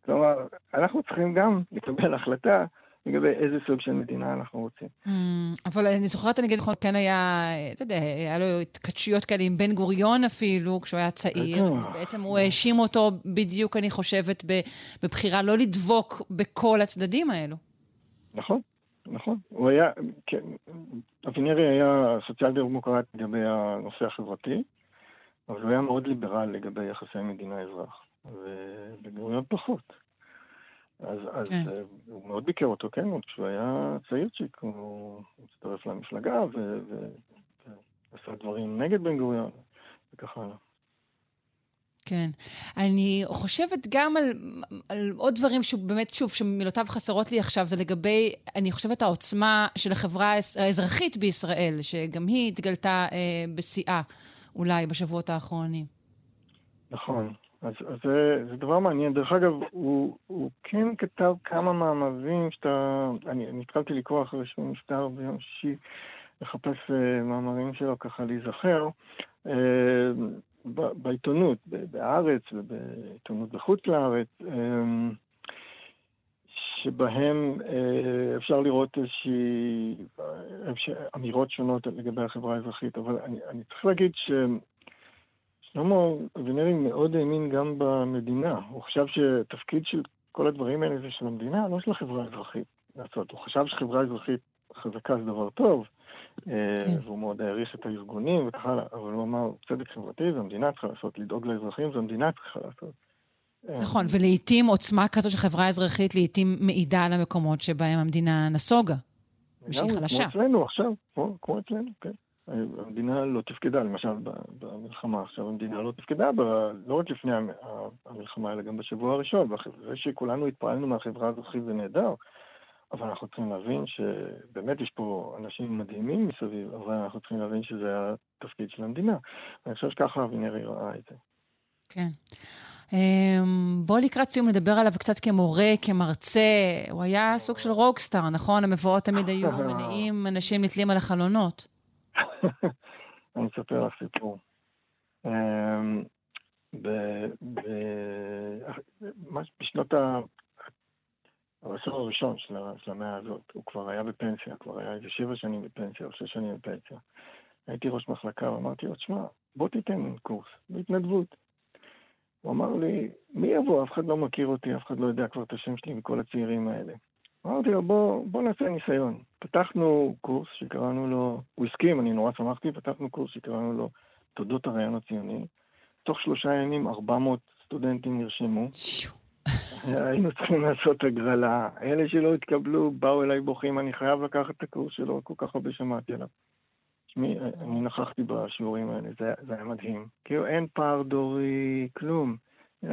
כלומר, אנחנו צריכים גם לקבל החלטה לגבי איזה סוג של מדינה אנחנו רוצים. Mm, אבל אני זוכרת, נגיד, נכון, כן היה, אתה יודע, היה לו התכתשויות כאלה עם בן גוריון אפילו, כשהוא היה צעיר. בעצם הוא האשים אותו בדיוק, אני חושבת, בבחירה לא לדבוק בכל הצדדים האלו. נכון, נכון. הוא היה, כן, אבינרי היה סוציאל דמוקרט לגבי הנושא החברתי, אבל הוא היה מאוד ליברל לגבי יחסי מדינה-אזרח, ובן גוריון פחות. אז, אז כן. אה, הוא מאוד ביקר אותו, כן, עוד כשהוא היה צעירצ'יק, הוא הצטרף למפלגה ו- ו- ועשה דברים נגד בן גוריון, וכך הלאה. כן. אני חושבת גם על, על עוד דברים שבאמת, שוב, שמילותיו חסרות לי עכשיו, זה לגבי, אני חושבת, העוצמה של החברה האז- האזרחית בישראל, שגם היא התגלתה אה, בשיאה, אולי, בשבועות האחרונים. נכון. אז, אז זה, זה דבר מעניין. דרך אגב, הוא, הוא כן כתב כמה מאמרים שאתה... אני התחלתי לקרוא אחרי שהוא נפטר ביום שישי, לחפש uh, מאמרים שלו ככה להיזכר. Uh, ב- בעיתונות, בארץ ובעיתונות בחוץ לארץ, uh, שבהם uh, אפשר לראות איזושהי איזושהי אמירות שונות לגבי החברה האזרחית. אבל אני, אני צריך להגיד ש... שלמה אבינרי מאוד האמין גם במדינה. הוא חשב שתפקיד של כל הדברים האלה זה של המדינה, לא של החברה האזרחית לעשות. הוא חשב שחברה אזרחית חזקה זה דבר טוב, אה, והוא מאוד העריך את הארגונים וכך הלאה, אבל הוא אמר, צדק חברתי זה המדינה צריכה לעשות, לדאוג לאזרחים זה המדינה צריכה לעשות. אה, נכון, ולעיתים עוצמה כזו של חברה אזרחית לעיתים מעידה על המקומות שבהם המדינה נסוגה, ושהיא חלשה. כמו אצלנו עכשיו, כמו, כמו אצלנו, כן. המדינה לא תפקדה, למשל במלחמה עכשיו, המדינה לא תפקדה, ב, לא רק לפני המ- המלחמה, אלא גם בשבוע הראשון. ואחרי שכולנו התפעלנו מהחברה האזרחית זה נהדר, אבל אנחנו צריכים להבין שבאמת יש פה אנשים מדהימים מסביב, אבל אנחנו צריכים להבין שזה התפקיד של המדינה. ואני חושב שככה אבינרי ראה את זה. כן. אמ, בוא לקראת סיום נדבר עליו קצת כמורה, כמרצה. הוא היה סוג של רוקסטאר, נכון? המבואות תמיד היו *laughs* מניעים, אנשים נתלים על החלונות. *laughs* אני אספר לך סיפור. אמ, בשנות ה... העשור הראשון של המאה הזאת, הוא כבר היה בפנסיה, כבר היה איזה שבע שנים בפנסיה או שש שנים בפנסיה. הייתי ראש מחלקה ואמרתי לו, תשמע, בוא תיתן קורס בהתנדבות. הוא אמר לי, מי יבוא? אף אחד לא מכיר אותי, אף אחד לא יודע כבר את השם שלי וכל הצעירים האלה. אמרתי לו, בוא, בוא נעשה ניסיון. פתחנו קורס שקראנו לו, הוא הסכים, אני נורא שמחתי, פתחנו קורס שקראנו לו תולדות הרעיון הציוני. תוך שלושה ימים 400 סטודנטים נרשמו. היינו צריכים לעשות הגרלה. אלה שלא התקבלו באו אליי בוכים, אני חייב לקחת את הקורס שלו, כל כך הרבה שמעתי עליו. תשמעי, אני נכחתי בשיעורים האלה, זה, זה היה מדהים. כאילו אין פער דורי, כלום.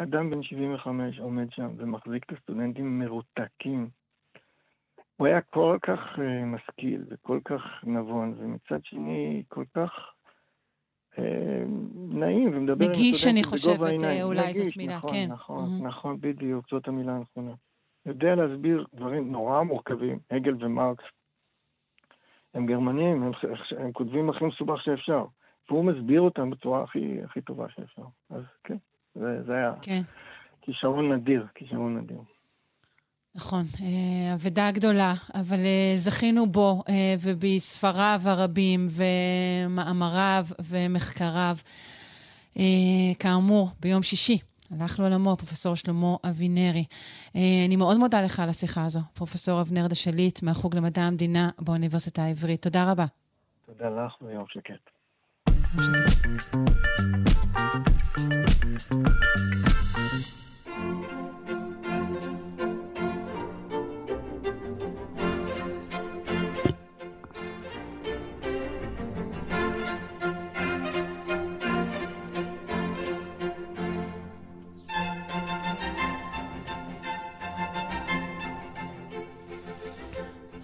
אדם בן 75 עומד שם ומחזיק את הסטודנטים מרותקים. הוא היה כל כך uh, משכיל וכל כך נבון, ומצד שני כל כך uh, נעים ומדבר עם נגיש, אני הסטודנטים בגובה חושבת, העיניים. אה, אולי זאת נגיש, מילה, נכון, כן. נכון, מהמם. נכון, בדיוק, זאת המילה הנכונה. יודע להסביר דברים נורא מורכבים, הגל ומרקס. הם גרמנים, הם, הם כותבים הכי מסובך שאפשר. והוא מסביר אותם בצורה הכי, הכי טובה שאפשר. אז כן, זה, זה היה כן. כישרון נדיר, כישרון נדיר. נכון, אה, אבדה גדולה, אבל אה, זכינו בו אה, ובספריו הרבים ומאמריו ומחקריו. כאמור, ביום שישי הלך לעולמו פרופסור שלמה אבינרי. אה, אני מאוד מודה לך על השיחה הזו, פרופסור אבנר דשליט מהחוג למדע המדינה באוניברסיטה העברית. תודה רבה. תודה לך ויום שקט.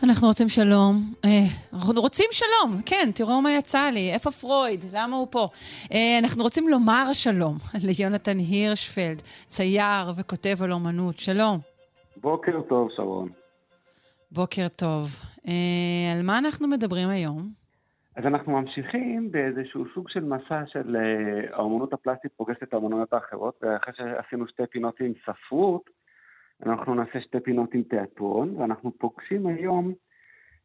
אנחנו רוצים שלום. אה, אנחנו רוצים שלום, כן, תראו מה יצא לי. איפה פרויד? למה הוא פה? אה, אנחנו רוצים לומר שלום *laughs* ליונתן הירשפלד, צייר וכותב על אומנות. שלום. בוקר טוב, שרון. בוקר טוב. אה, על מה אנחנו מדברים היום? אז אנחנו ממשיכים באיזשהו סוג של מסע של האומנות הפלסטית פוגשת את האומנויות האחרות, ואחרי שעשינו שתי פינות עם ספרות, אנחנו נעשה שתי פינות עם תיאטרון, ואנחנו פוגשים היום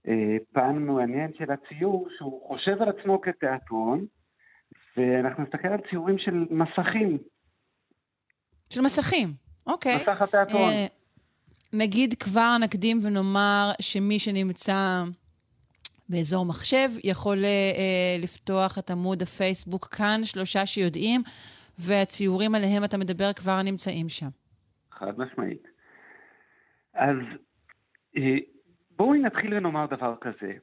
אה, פן מעניין של הציור, שהוא חושב על עצמו כתיאטרון, ואנחנו נסתכל על ציורים של מסכים. של מסכים, אוקיי. מסך התיאטרון. אה, נגיד כבר נקדים ונאמר שמי שנמצא באזור מחשב יכול אה, אה, לפתוח את עמוד הפייסבוק כאן, שלושה שיודעים, והציורים עליהם אתה מדבר כבר נמצאים שם. חד משמעית. אז אה, בואי נתחיל ונאמר דבר כזה.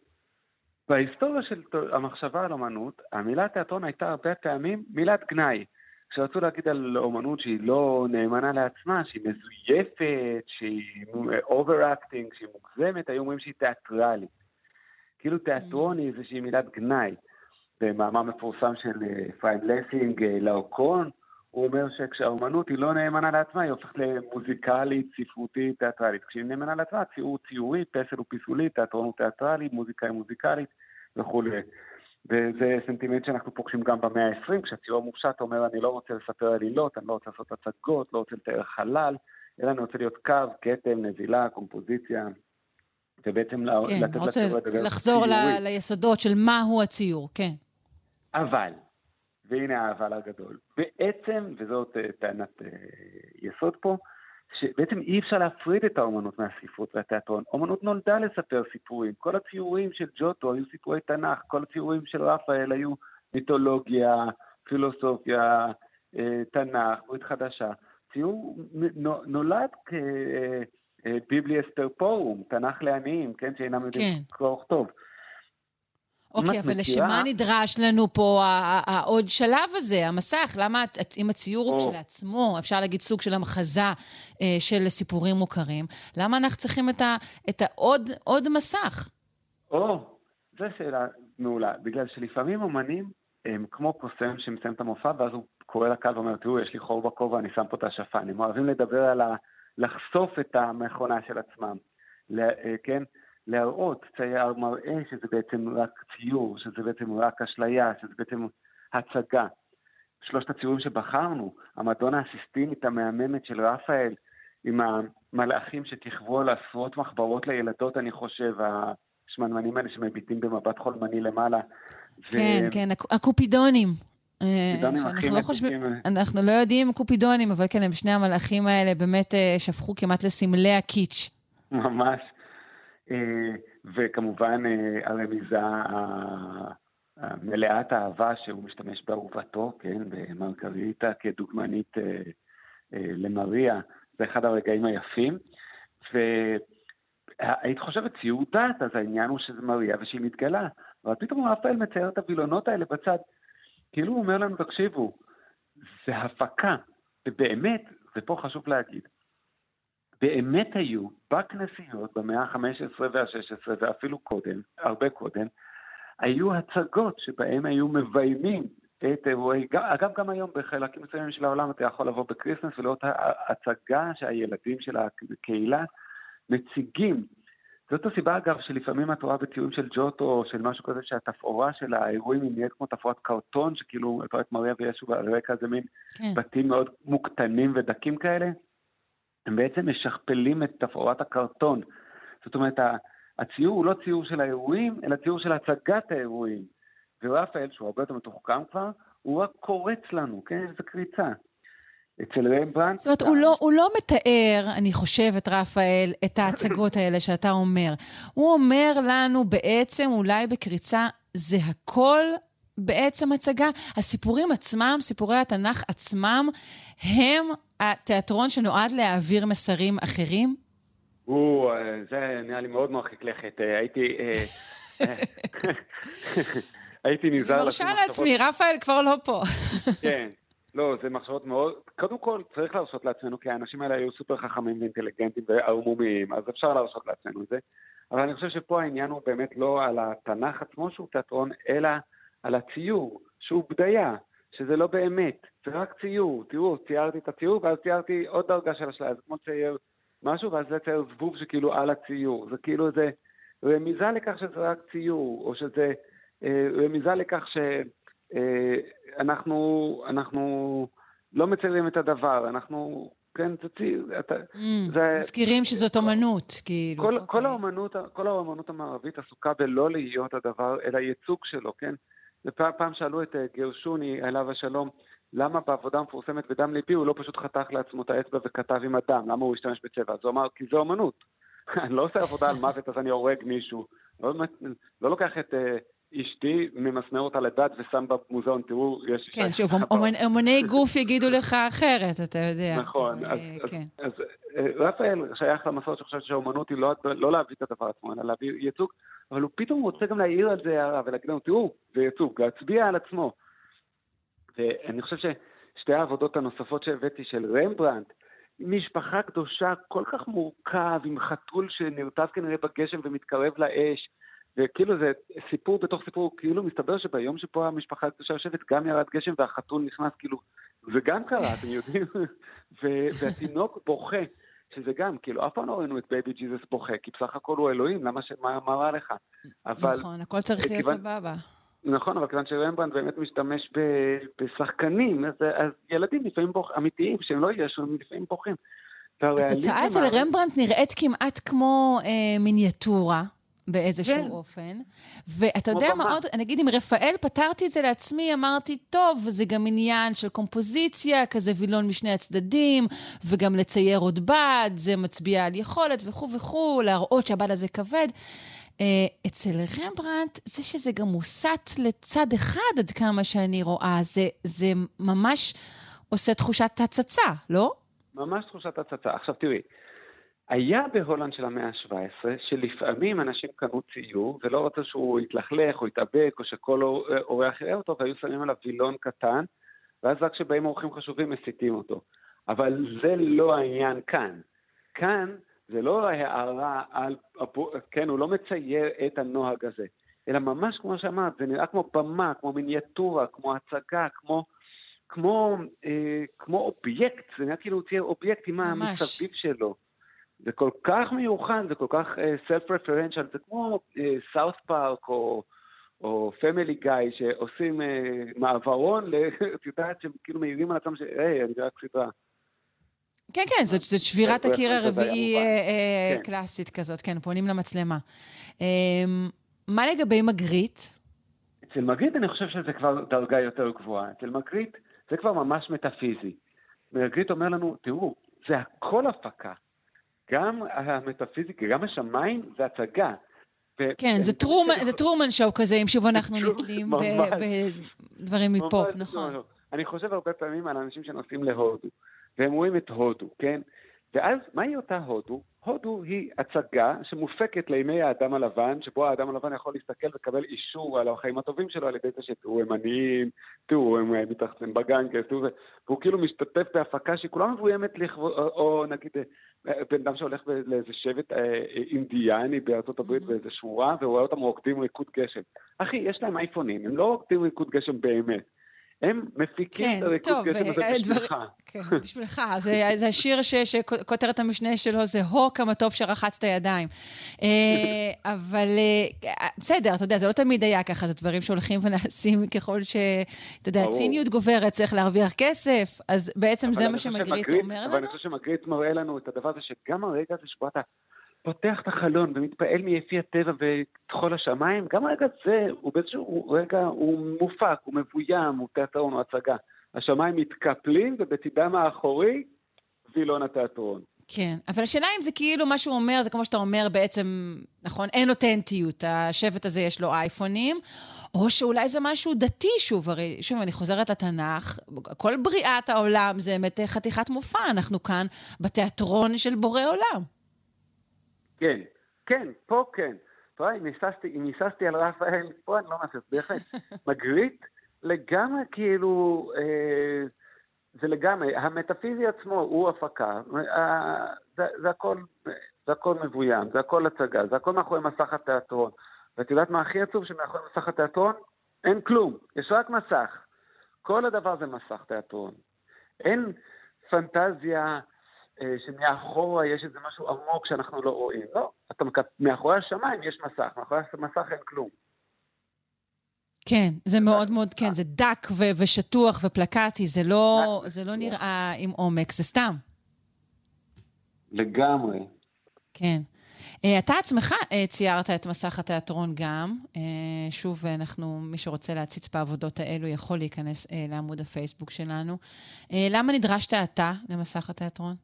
בהיסטוריה של המחשבה על אומנות, המילה תיאטרון הייתה הרבה פעמים מילת גנאי. כשרצו להגיד על אומנות שהיא לא נאמנה לעצמה, שהיא מזויפת, שהיא overacting, שהיא מוגזמת, היו אומרים שהיא תיאטרלית. כאילו תיאטרון היא איזושהי מילת גנאי. במאמר מפורסם של אה, אפרים לסינג, אה, לאוקרון, הוא אומר שכשהאומנות היא לא נאמנה לעצמה, היא הופכת למוזיקלית, ספרותית, תיאטרלית. כשהיא נאמנה לעצמה, ציור ציורי, פסל הוא פיסולי, תיאטרון הוא תיאטרלי, מוזיקה היא מוזיקלית וכולי. וזה סנטימנט שאנחנו פוגשים גם במאה ה-20, כשהציור המופשט אומר, אני לא רוצה לספר עלילות, אני לא רוצה לעשות הצגות, לא רוצה לתאר חלל, אלא אני רוצה להיות קו, כתם, נזילה, קומפוזיציה, ובעצם כן, לתת לציור לדבר לחזור ציורי. ל- ליסודות של מהו הציור, כן. אבל, והנה האבל הגדול, בעצם, וזאת אה, טענת אה, יסוד פה, שבעצם אי אפשר להפריד את האומנות מהספרות והתיאטרון. אומנות נולדה לספר סיפורים. כל הציורים של ג'וטו היו סיפורי תנ"ך, כל הציורים של רפאל היו מיתולוגיה, פילוסופיה, אה, תנ"ך, ברית חדשה. ציור נולד כביבלי אסטרפורום, תנ"ך לעניים, כן, שאינם יודעים כן. קרוא וכתוב. אוקיי, אבל לשמה נדרש לנו פה העוד שלב הזה, המסך? למה את- אם הציור הוא. כשלעצמו, אפשר להגיד סוג של המחזה אה, של סיפורים מוכרים, למה אנחנו צריכים את ה- את העוד עוד מסך? או, זו שאלה מעולה, בגלל שלפעמים אומנים הם כמו קוסם שמסיים את המופע, ואז הוא קורא לקהל ואומר, תראו, יש לי חור בכובע, אני שם פה את השפן. הם אוהבים לדבר על ה... לחשוף את המכונה של עצמם. אה, כן? להראות, צייר מראה שזה בעצם רק ציור, שזה בעצם רק אשליה, שזה בעצם הצגה. שלושת הציורים שבחרנו, המדונה הסיסטינית המהממת של רפאל, עם המלאכים שכיכבו על עשרות מחברות לילדות, אני חושב, השמנמנים האלה שמביטים במבט חולמני למעלה. כן, כן, הק- הקופידונים. אה, שאנחנו לא חושבים, מתוקים. אנחנו לא יודעים קופידונים, אבל כן, הם שני המלאכים האלה באמת אה, שפכו כמעט לסמלי הקיץ'. ממש. אה, וכמובן אה, הרמיזה המלאת האהבה שהוא משתמש באהובתו, כן, במרגריטה כדוגמנית אה, למריה, זה אחד הרגעים היפים. והיית חושבת ציור דת, אז העניין הוא שזה מריה ושהיא מתגלה. אבל פתאום רפאל מצייר את הווילונות האלה בצד. כאילו הוא אומר לנו, תקשיבו, זה הפקה, ובאמת, ופה חשוב להגיד, באמת היו בכנסיות במאה ה-15 וה-16 ואפילו קודם, הרבה קודם, היו הצגות שבהן היו מביימים את אירועי, אגב גם היום בחלקים מסוימים של העולם אתה יכול לבוא ב Christmas ולראות הצגה שהילדים של הקהילה מציגים. זאת הסיבה אגב שלפעמים את רואה בציורים של ג'וטו או של משהו כזה שהתפאורה של האירועים היא נהיית כמו תפאורת קרטון, שכאילו את רואה את מריה וישו על רקע זה מין כן. בתים מאוד מוקטנים ודקים כאלה. הם בעצם משכפלים את תפאורת הקרטון. זאת אומרת, הציור הוא לא ציור של האירועים, אלא ציור של הצגת האירועים. ורפאל, שהוא הרבה יותר מתוחכם כבר, הוא רק קורץ לנו, כן? זו קריצה. אצל רמברנדט... זאת אומרת, הוא לא, הוא לא מתאר, אני חושבת, רפאל, את ההצגות האלה שאתה אומר. הוא אומר לנו בעצם, אולי בקריצה, זה הכל בעצם הצגה. הסיפורים עצמם, סיפורי התנ"ך עצמם, הם התיאטרון שנועד להעביר מסרים אחרים? הוא, אה, זה נראה לי מאוד מרחיק לכת. אה, הייתי... אה, אה, *laughs* הייתי נזהר... אני מרשה לעצמי, רפאל כבר לא פה. *laughs* כן. לא, זה מחשבות מאוד... קודם כל, צריך להרשות לעצמנו, כי האנשים האלה היו סופר חכמים ואינטליגנטים וערמומיים, אז אפשר להרשות לעצמנו את זה. אבל אני חושב שפה העניין הוא באמת לא על התנ"ך עצמו שהוא תיאטרון, אלא על הציור, שהוא בדיה, שזה לא באמת, זה רק ציור. תראו, ציירתי את הציור, ואז ציירתי עוד דרגה של אשליה, זה כמו צייר משהו, ואז לצייר זבוב שכאילו על הציור. זה כאילו איזה רמיזה לכך שזה רק ציור, או שזה אה, רמיזה לכך שאנחנו אנחנו לא מציירים את הדבר, אנחנו, כן, תוציא, אתה... Mm, מזכירים שזאת אומנות, כאילו. כל, אוקיי. כל, האומנות, כל האומנות המערבית עסוקה בלא להיות הדבר, אלא ייצוג שלו, כן? פעם שאלו את אה, גרשוני, עליו השלום, למה בעבודה המפורסמת בדם ליבי הוא לא פשוט חתך לעצמו את האצבע וכתב עם הדם? למה הוא השתמש בצבע? אז הוא אמר, כי זה אומנות. *laughs* אני לא עושה עבודה על מוות אז אני הורג מישהו. לא, לא לוקח את uh, אשתי, ממסמר אותה לדת ושם במוזיאון, תראו, יש... כן, שוב, *laughs* אומנ- אומני גוף יגידו לך אחרת, אתה יודע. נכון, אז, אה, אז, כן. אז אה, רפאל שייך למסורת שחושבת שהאומנות היא לא, לא להביא את הדבר עצמו, אלא להביא ייצוג, אבל הוא פתאום רוצה גם להעיר על זה הערה ולהגיד לנו, תראו, זה ייצוג, להצביע על עצמו. ואני חושב ששתי העבודות הנוספות שהבאתי של רמברנדט, משפחה קדושה כל כך מורכב, עם חתול שנרטב כנראה בגשם ומתקרב לאש, וכאילו זה סיפור בתוך סיפור, כאילו מסתבר שביום שפה המשפחה הקדושה יושבת גם ירד גשם והחתול נכנס, כאילו, זה גם קרה, אתם יודעים? *laughs* והתינוק בוכה, שזה גם, כאילו, אף פעם לא ראינו את baby Jesus בוכה, כי בסך הכל הוא אלוהים, למה ש... מה, מה רע לך? אבל... נכון, הכל צריך להיות סבבה. נכון, אבל כיוון שרמברנדט באמת משתמש ב- בשחקנים, אז, אז ילדים לפעמים בוכים, אמיתיים, שהם לא ישו, הם לפעמים בוכים. התוצאה אצל רמברנדט נראית כמעט כמו אה, מיניאטורה. באיזשהו כן. אופן. ואתה יודע מה. עוד? נגיד עם רפאל פתרתי את זה לעצמי, אמרתי, טוב, זה גם עניין של קומפוזיציה, כזה וילון משני הצדדים, וגם לצייר עוד בד, זה מצביע על יכולת וכו' וכו', להראות שהבד הזה כבד. אה, אצל רמברנדט, זה שזה גם מוסט לצד אחד עד כמה שאני רואה, זה, זה ממש עושה תחושת הצצה, לא? ממש תחושת הצצה. עכשיו תראי, היה בהולנד של המאה ה-17, שלפעמים אנשים קנו ציור ולא רצו שהוא יתלכלך או יתאבק או שכל אור- אורח יראה אותו והיו שמים עליו וילון קטן, ואז רק כשבאים אורחים חשובים מסיתים אותו. אבל זה לא העניין כאן. כאן זה לא הערה על, כן, הוא לא מצייר את הנוהג הזה, אלא ממש כמו שאמרת, זה נראה כמו במה, כמו מיניאטורה, כמו הצגה, כמו, כמו, אה, כמו אובייקט, זה נראה כאילו הוא צייר אובייקט עם. המסביב שלו. זה כל כך מיוחד, זה כל כך self referential, זה כמו סאות' פארק או, או פמילי גיא שעושים אה, מעברון, *laughs* את יודעת שהם כאילו מעירים על עצמם ש... היי, אני רק סדרה. כן, כן, זאת, זאת שבירת הקיר הרביעי אה. אה, כן. קלאסית כזאת, כן, פונים למצלמה. אה, מה לגבי מגריט? אצל מגריט אני חושב שזה כבר דרגה יותר גבוהה. אצל מגריט זה כבר ממש מטאפיזי. מגריט אומר לנו, תראו, זה הכל הפקה. גם המטאפיזיקה, גם השמיים זה הצגה. כן, זה טרומן, זה טרומן שואו כזה, אם שוב אנחנו נתלים. בדברים מפופ, ממש נכון. לא. אני חושב הרבה פעמים על אנשים שנוסעים להודו, והם רואים את הודו, כן? ואז, מהי אותה הודו? הודו היא הצגה שמופקת לימי האדם הלבן, שבו האדם הלבן יכול להסתכל ולקבל אישור על החיים הטובים שלו על ידי זה שתראו, הם עניים, תראו, הם אה, מתרחצים בגנגס, תראו זה, והוא כאילו משתתף בהפקה שהיא כולה מבוימת לכבוד, או, נגיד אה, בן אדם שהולך לאיזה שבט אה, אינדיאני בארצות הברית באיזה שורה, ורואה אותם רוקדים ריקוד גשם. אחי, יש להם אייפונים, הם לא רוקדים ריקוד גשם באמת. הם מפיקים כן, את גשם הזה אה, דבר- בשבילך. כן, בשבילך. זה, זה השיר ש, שכותרת המשנה שלו זה הו כמה טוב שרחצת ידיים. אה, אבל אה, בסדר, אתה יודע, זה לא תמיד היה ככה, זה דברים שהולכים ונעשים ככל ש... אתה יודע, ברור. ציניות גוברת, צריך להרוויח כסף, אז בעצם אבל זה מה שמגריט אומר אבל לנו. אני חושב שמגריט מראה לנו את הדבר הזה, שגם הרגע הזה שבו אתה פותח את החלון ומתפעל מיפי הטבע וטחול השמיים, גם הרגע הזה הוא באיזשהו רגע, הוא מופק, הוא מבוים, הוא תיאטרון, הוא הצגה. השמיים מתקפלים ובצדם האחורי, וילון התיאטרון. כן, אבל השאלה אם זה כאילו מה שהוא אומר, זה כמו שאתה אומר בעצם, נכון, אין אותנטיות, השבט הזה יש לו אייפונים, או שאולי זה משהו דתי, שוב, הרי, שוב, אני חוזרת לתנ"ך, כל בריאת העולם זה באמת חתיכת מופע, אנחנו כאן בתיאטרון של בורא עולם. כן, כן, פה כן. אתה רואה, אם היססתי- אם היססתי על רפאל, פה אני לא מהסס, בהחלט. *laughs* מגריט לגמרי כאילו, אה, זה לגמרי, המטאפיזי עצמו הוא הפקה, אה, זה, זה, הכל, זה הכל מבוים, זה הכל הצגה, זה הכל מאחורי מסך התיאטרון. ואת יודעת מה הכי עצוב? שמאחורי מסך התיאטרון אין כלום, יש רק מסך. כל הדבר זה מסך תיאטרון. אין פנטזיה שמאחורה יש איזה משהו עמוק שאנחנו לא רואים. לא, אתה, מק- מאחורי השמיים יש מסך, מאחורי המסך אין כלום. כן, זה מאוד מאוד, כן, זה דק ו- ושטוח ופלקטי, זה לא, זה לא נראה עם עומק, זה סתם. לגמרי. כן. אה, אתה עצמך אה, ציירת את מסך התיאטרון גם. אה, שוב, אנחנו, מי שרוצה להציץ בעבודות האלו יכול להיכנס לעמוד הפייסבוק שלנו. למה נדרשת אתה למסך התיאטרון?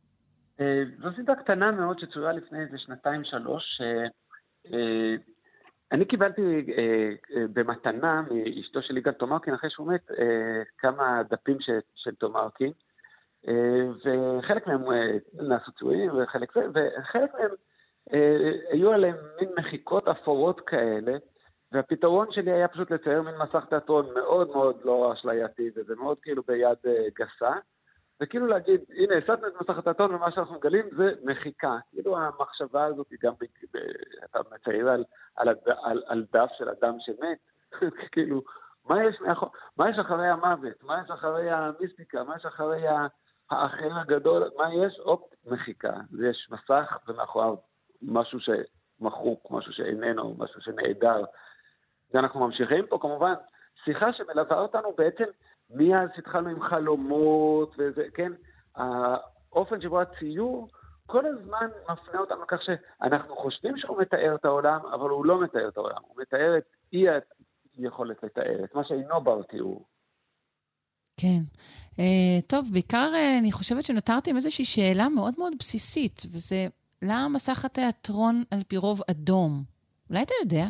זו סדרה קטנה מאוד שצוירה לפני איזה שנתיים-שלוש. אני קיבלתי במתנה מאשתו של יגאל תומרקין, אחרי שהוא מת, כמה דפים של תומרקין, וחלק מהם נעשו צויים, וחלק מהם אה, היו עליהם מין מחיקות אפורות כאלה, והפתרון שלי היה פשוט לצייר מין מסך תיאטרון מאוד מאוד לא אשלייתי, וזה מאוד כאילו ביד אה, גסה, וכאילו להגיד, הנה, הסטנו את מסך התיאטרון, ומה שאנחנו מגלים זה מחיקה. כאילו המחשבה הזאת היא גם, אתה מצייר על, על, על, על דף של אדם שמת, *laughs* כאילו, מה יש, מאחור, מה יש אחרי המוות? מה יש אחרי המיסטיקה? מה יש אחרי האחר הגדול? מה יש? הופ, מחיקה. יש מסך ומאחוריו משהו שמחוק, משהו שאיננו, משהו שנעדר. ואנחנו ממשיכים פה כמובן שיחה שמלווה אותנו בעצם מאז התחלנו עם חלומות וזה, כן? האופן שבו הציור כל הזמן מפנה אותנו לכך שאנחנו חושבים שהוא מתאר את העולם, אבל הוא לא מתאר את העולם, הוא מתאר את אי היכולת לתאר, את מה שאינו בר תיאור. כן. Uh, טוב, בעיקר uh, אני חושבת שנותרתי עם איזושהי שאלה מאוד מאוד בסיסית, וזה למה מסך התיאטרון על פי רוב אדום? אולי אתה יודע?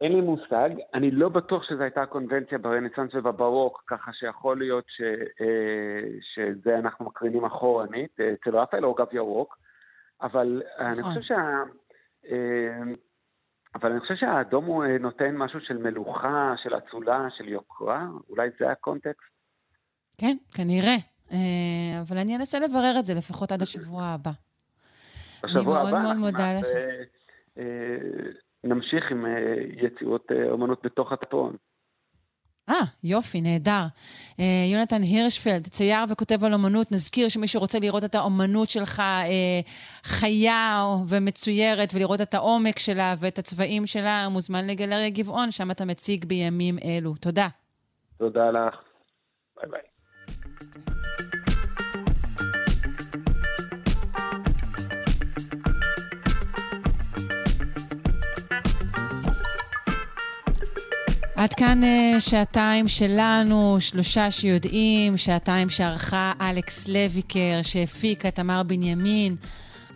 אין לי מושג. אני לא בטוח שזו הייתה הקונבנציה ברנסאנס ובברוק, ככה שיכול להיות ש, אה, שזה אנחנו מקרינים אחורנית, אה, אצל רפאל או גב ירוק, אבל נכון. אני חושב שה... אה, אבל אני חושב שהאדום הוא נותן משהו של מלוכה, של אצולה, של יוקרה, אולי זה הקונטקסט. כן, כנראה. אבל אני אנסה לברר את זה לפחות עד השבוע הבא. בשבוע הבא אני מאוד מאוד מודה לך. נמשיך עם אה, יצירות אה, אומנות בתוך התיאטרון. אה, יופי, נהדר. אה, יונתן הירשפלד, צייר וכותב על אומנות, נזכיר שמי שרוצה לראות את האומנות שלך אה, חיה ומצוירת, ולראות את העומק שלה ואת הצבעים שלה, מוזמן לגלריה גבעון, שם אתה מציג בימים אלו. תודה. תודה לך. ביי ביי. עד כאן uh, שעתיים שלנו, שלושה שיודעים, שעתיים שערכה אלכס לויקר, שהפיקה תמר בנימין.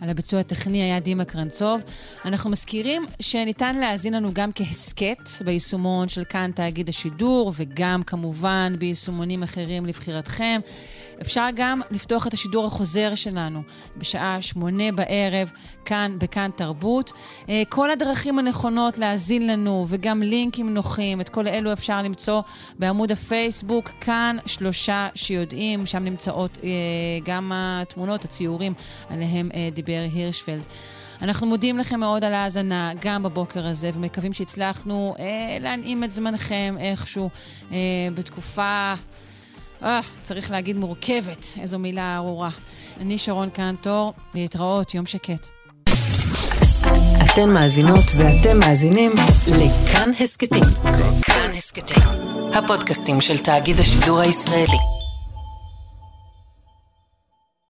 על הביצוע הטכני היה דימה קרנצוב. אנחנו מזכירים שניתן להאזין לנו גם כהסכת ביישומון של כאן תאגיד השידור, וגם כמובן ביישומונים אחרים לבחירתכם. אפשר גם לפתוח את השידור החוזר שלנו בשעה שמונה בערב, כאן בכאן תרבות. אה, כל הדרכים הנכונות להאזין לנו וגם לינקים נוחים, את כל אלו אפשר למצוא בעמוד הפייסבוק, כאן שלושה שיודעים, שם נמצאות אה, גם התמונות, הציורים עליהם אה, דיבר הירשפלד. אנחנו מודים לכם מאוד על ההאזנה, גם בבוקר הזה, ומקווים שהצלחנו אה, להנעים את זמנכם איכשהו אה, בתקופה אה, צריך להגיד מורכבת, איזו מילה ארורה. אני שרון קנטור, להתראות, יום שקט. אתן מאזינות ואתם מאזינים לכאן הסכתים. כאן הסכתים, הפודקאסטים של תאגיד השידור הישראלי.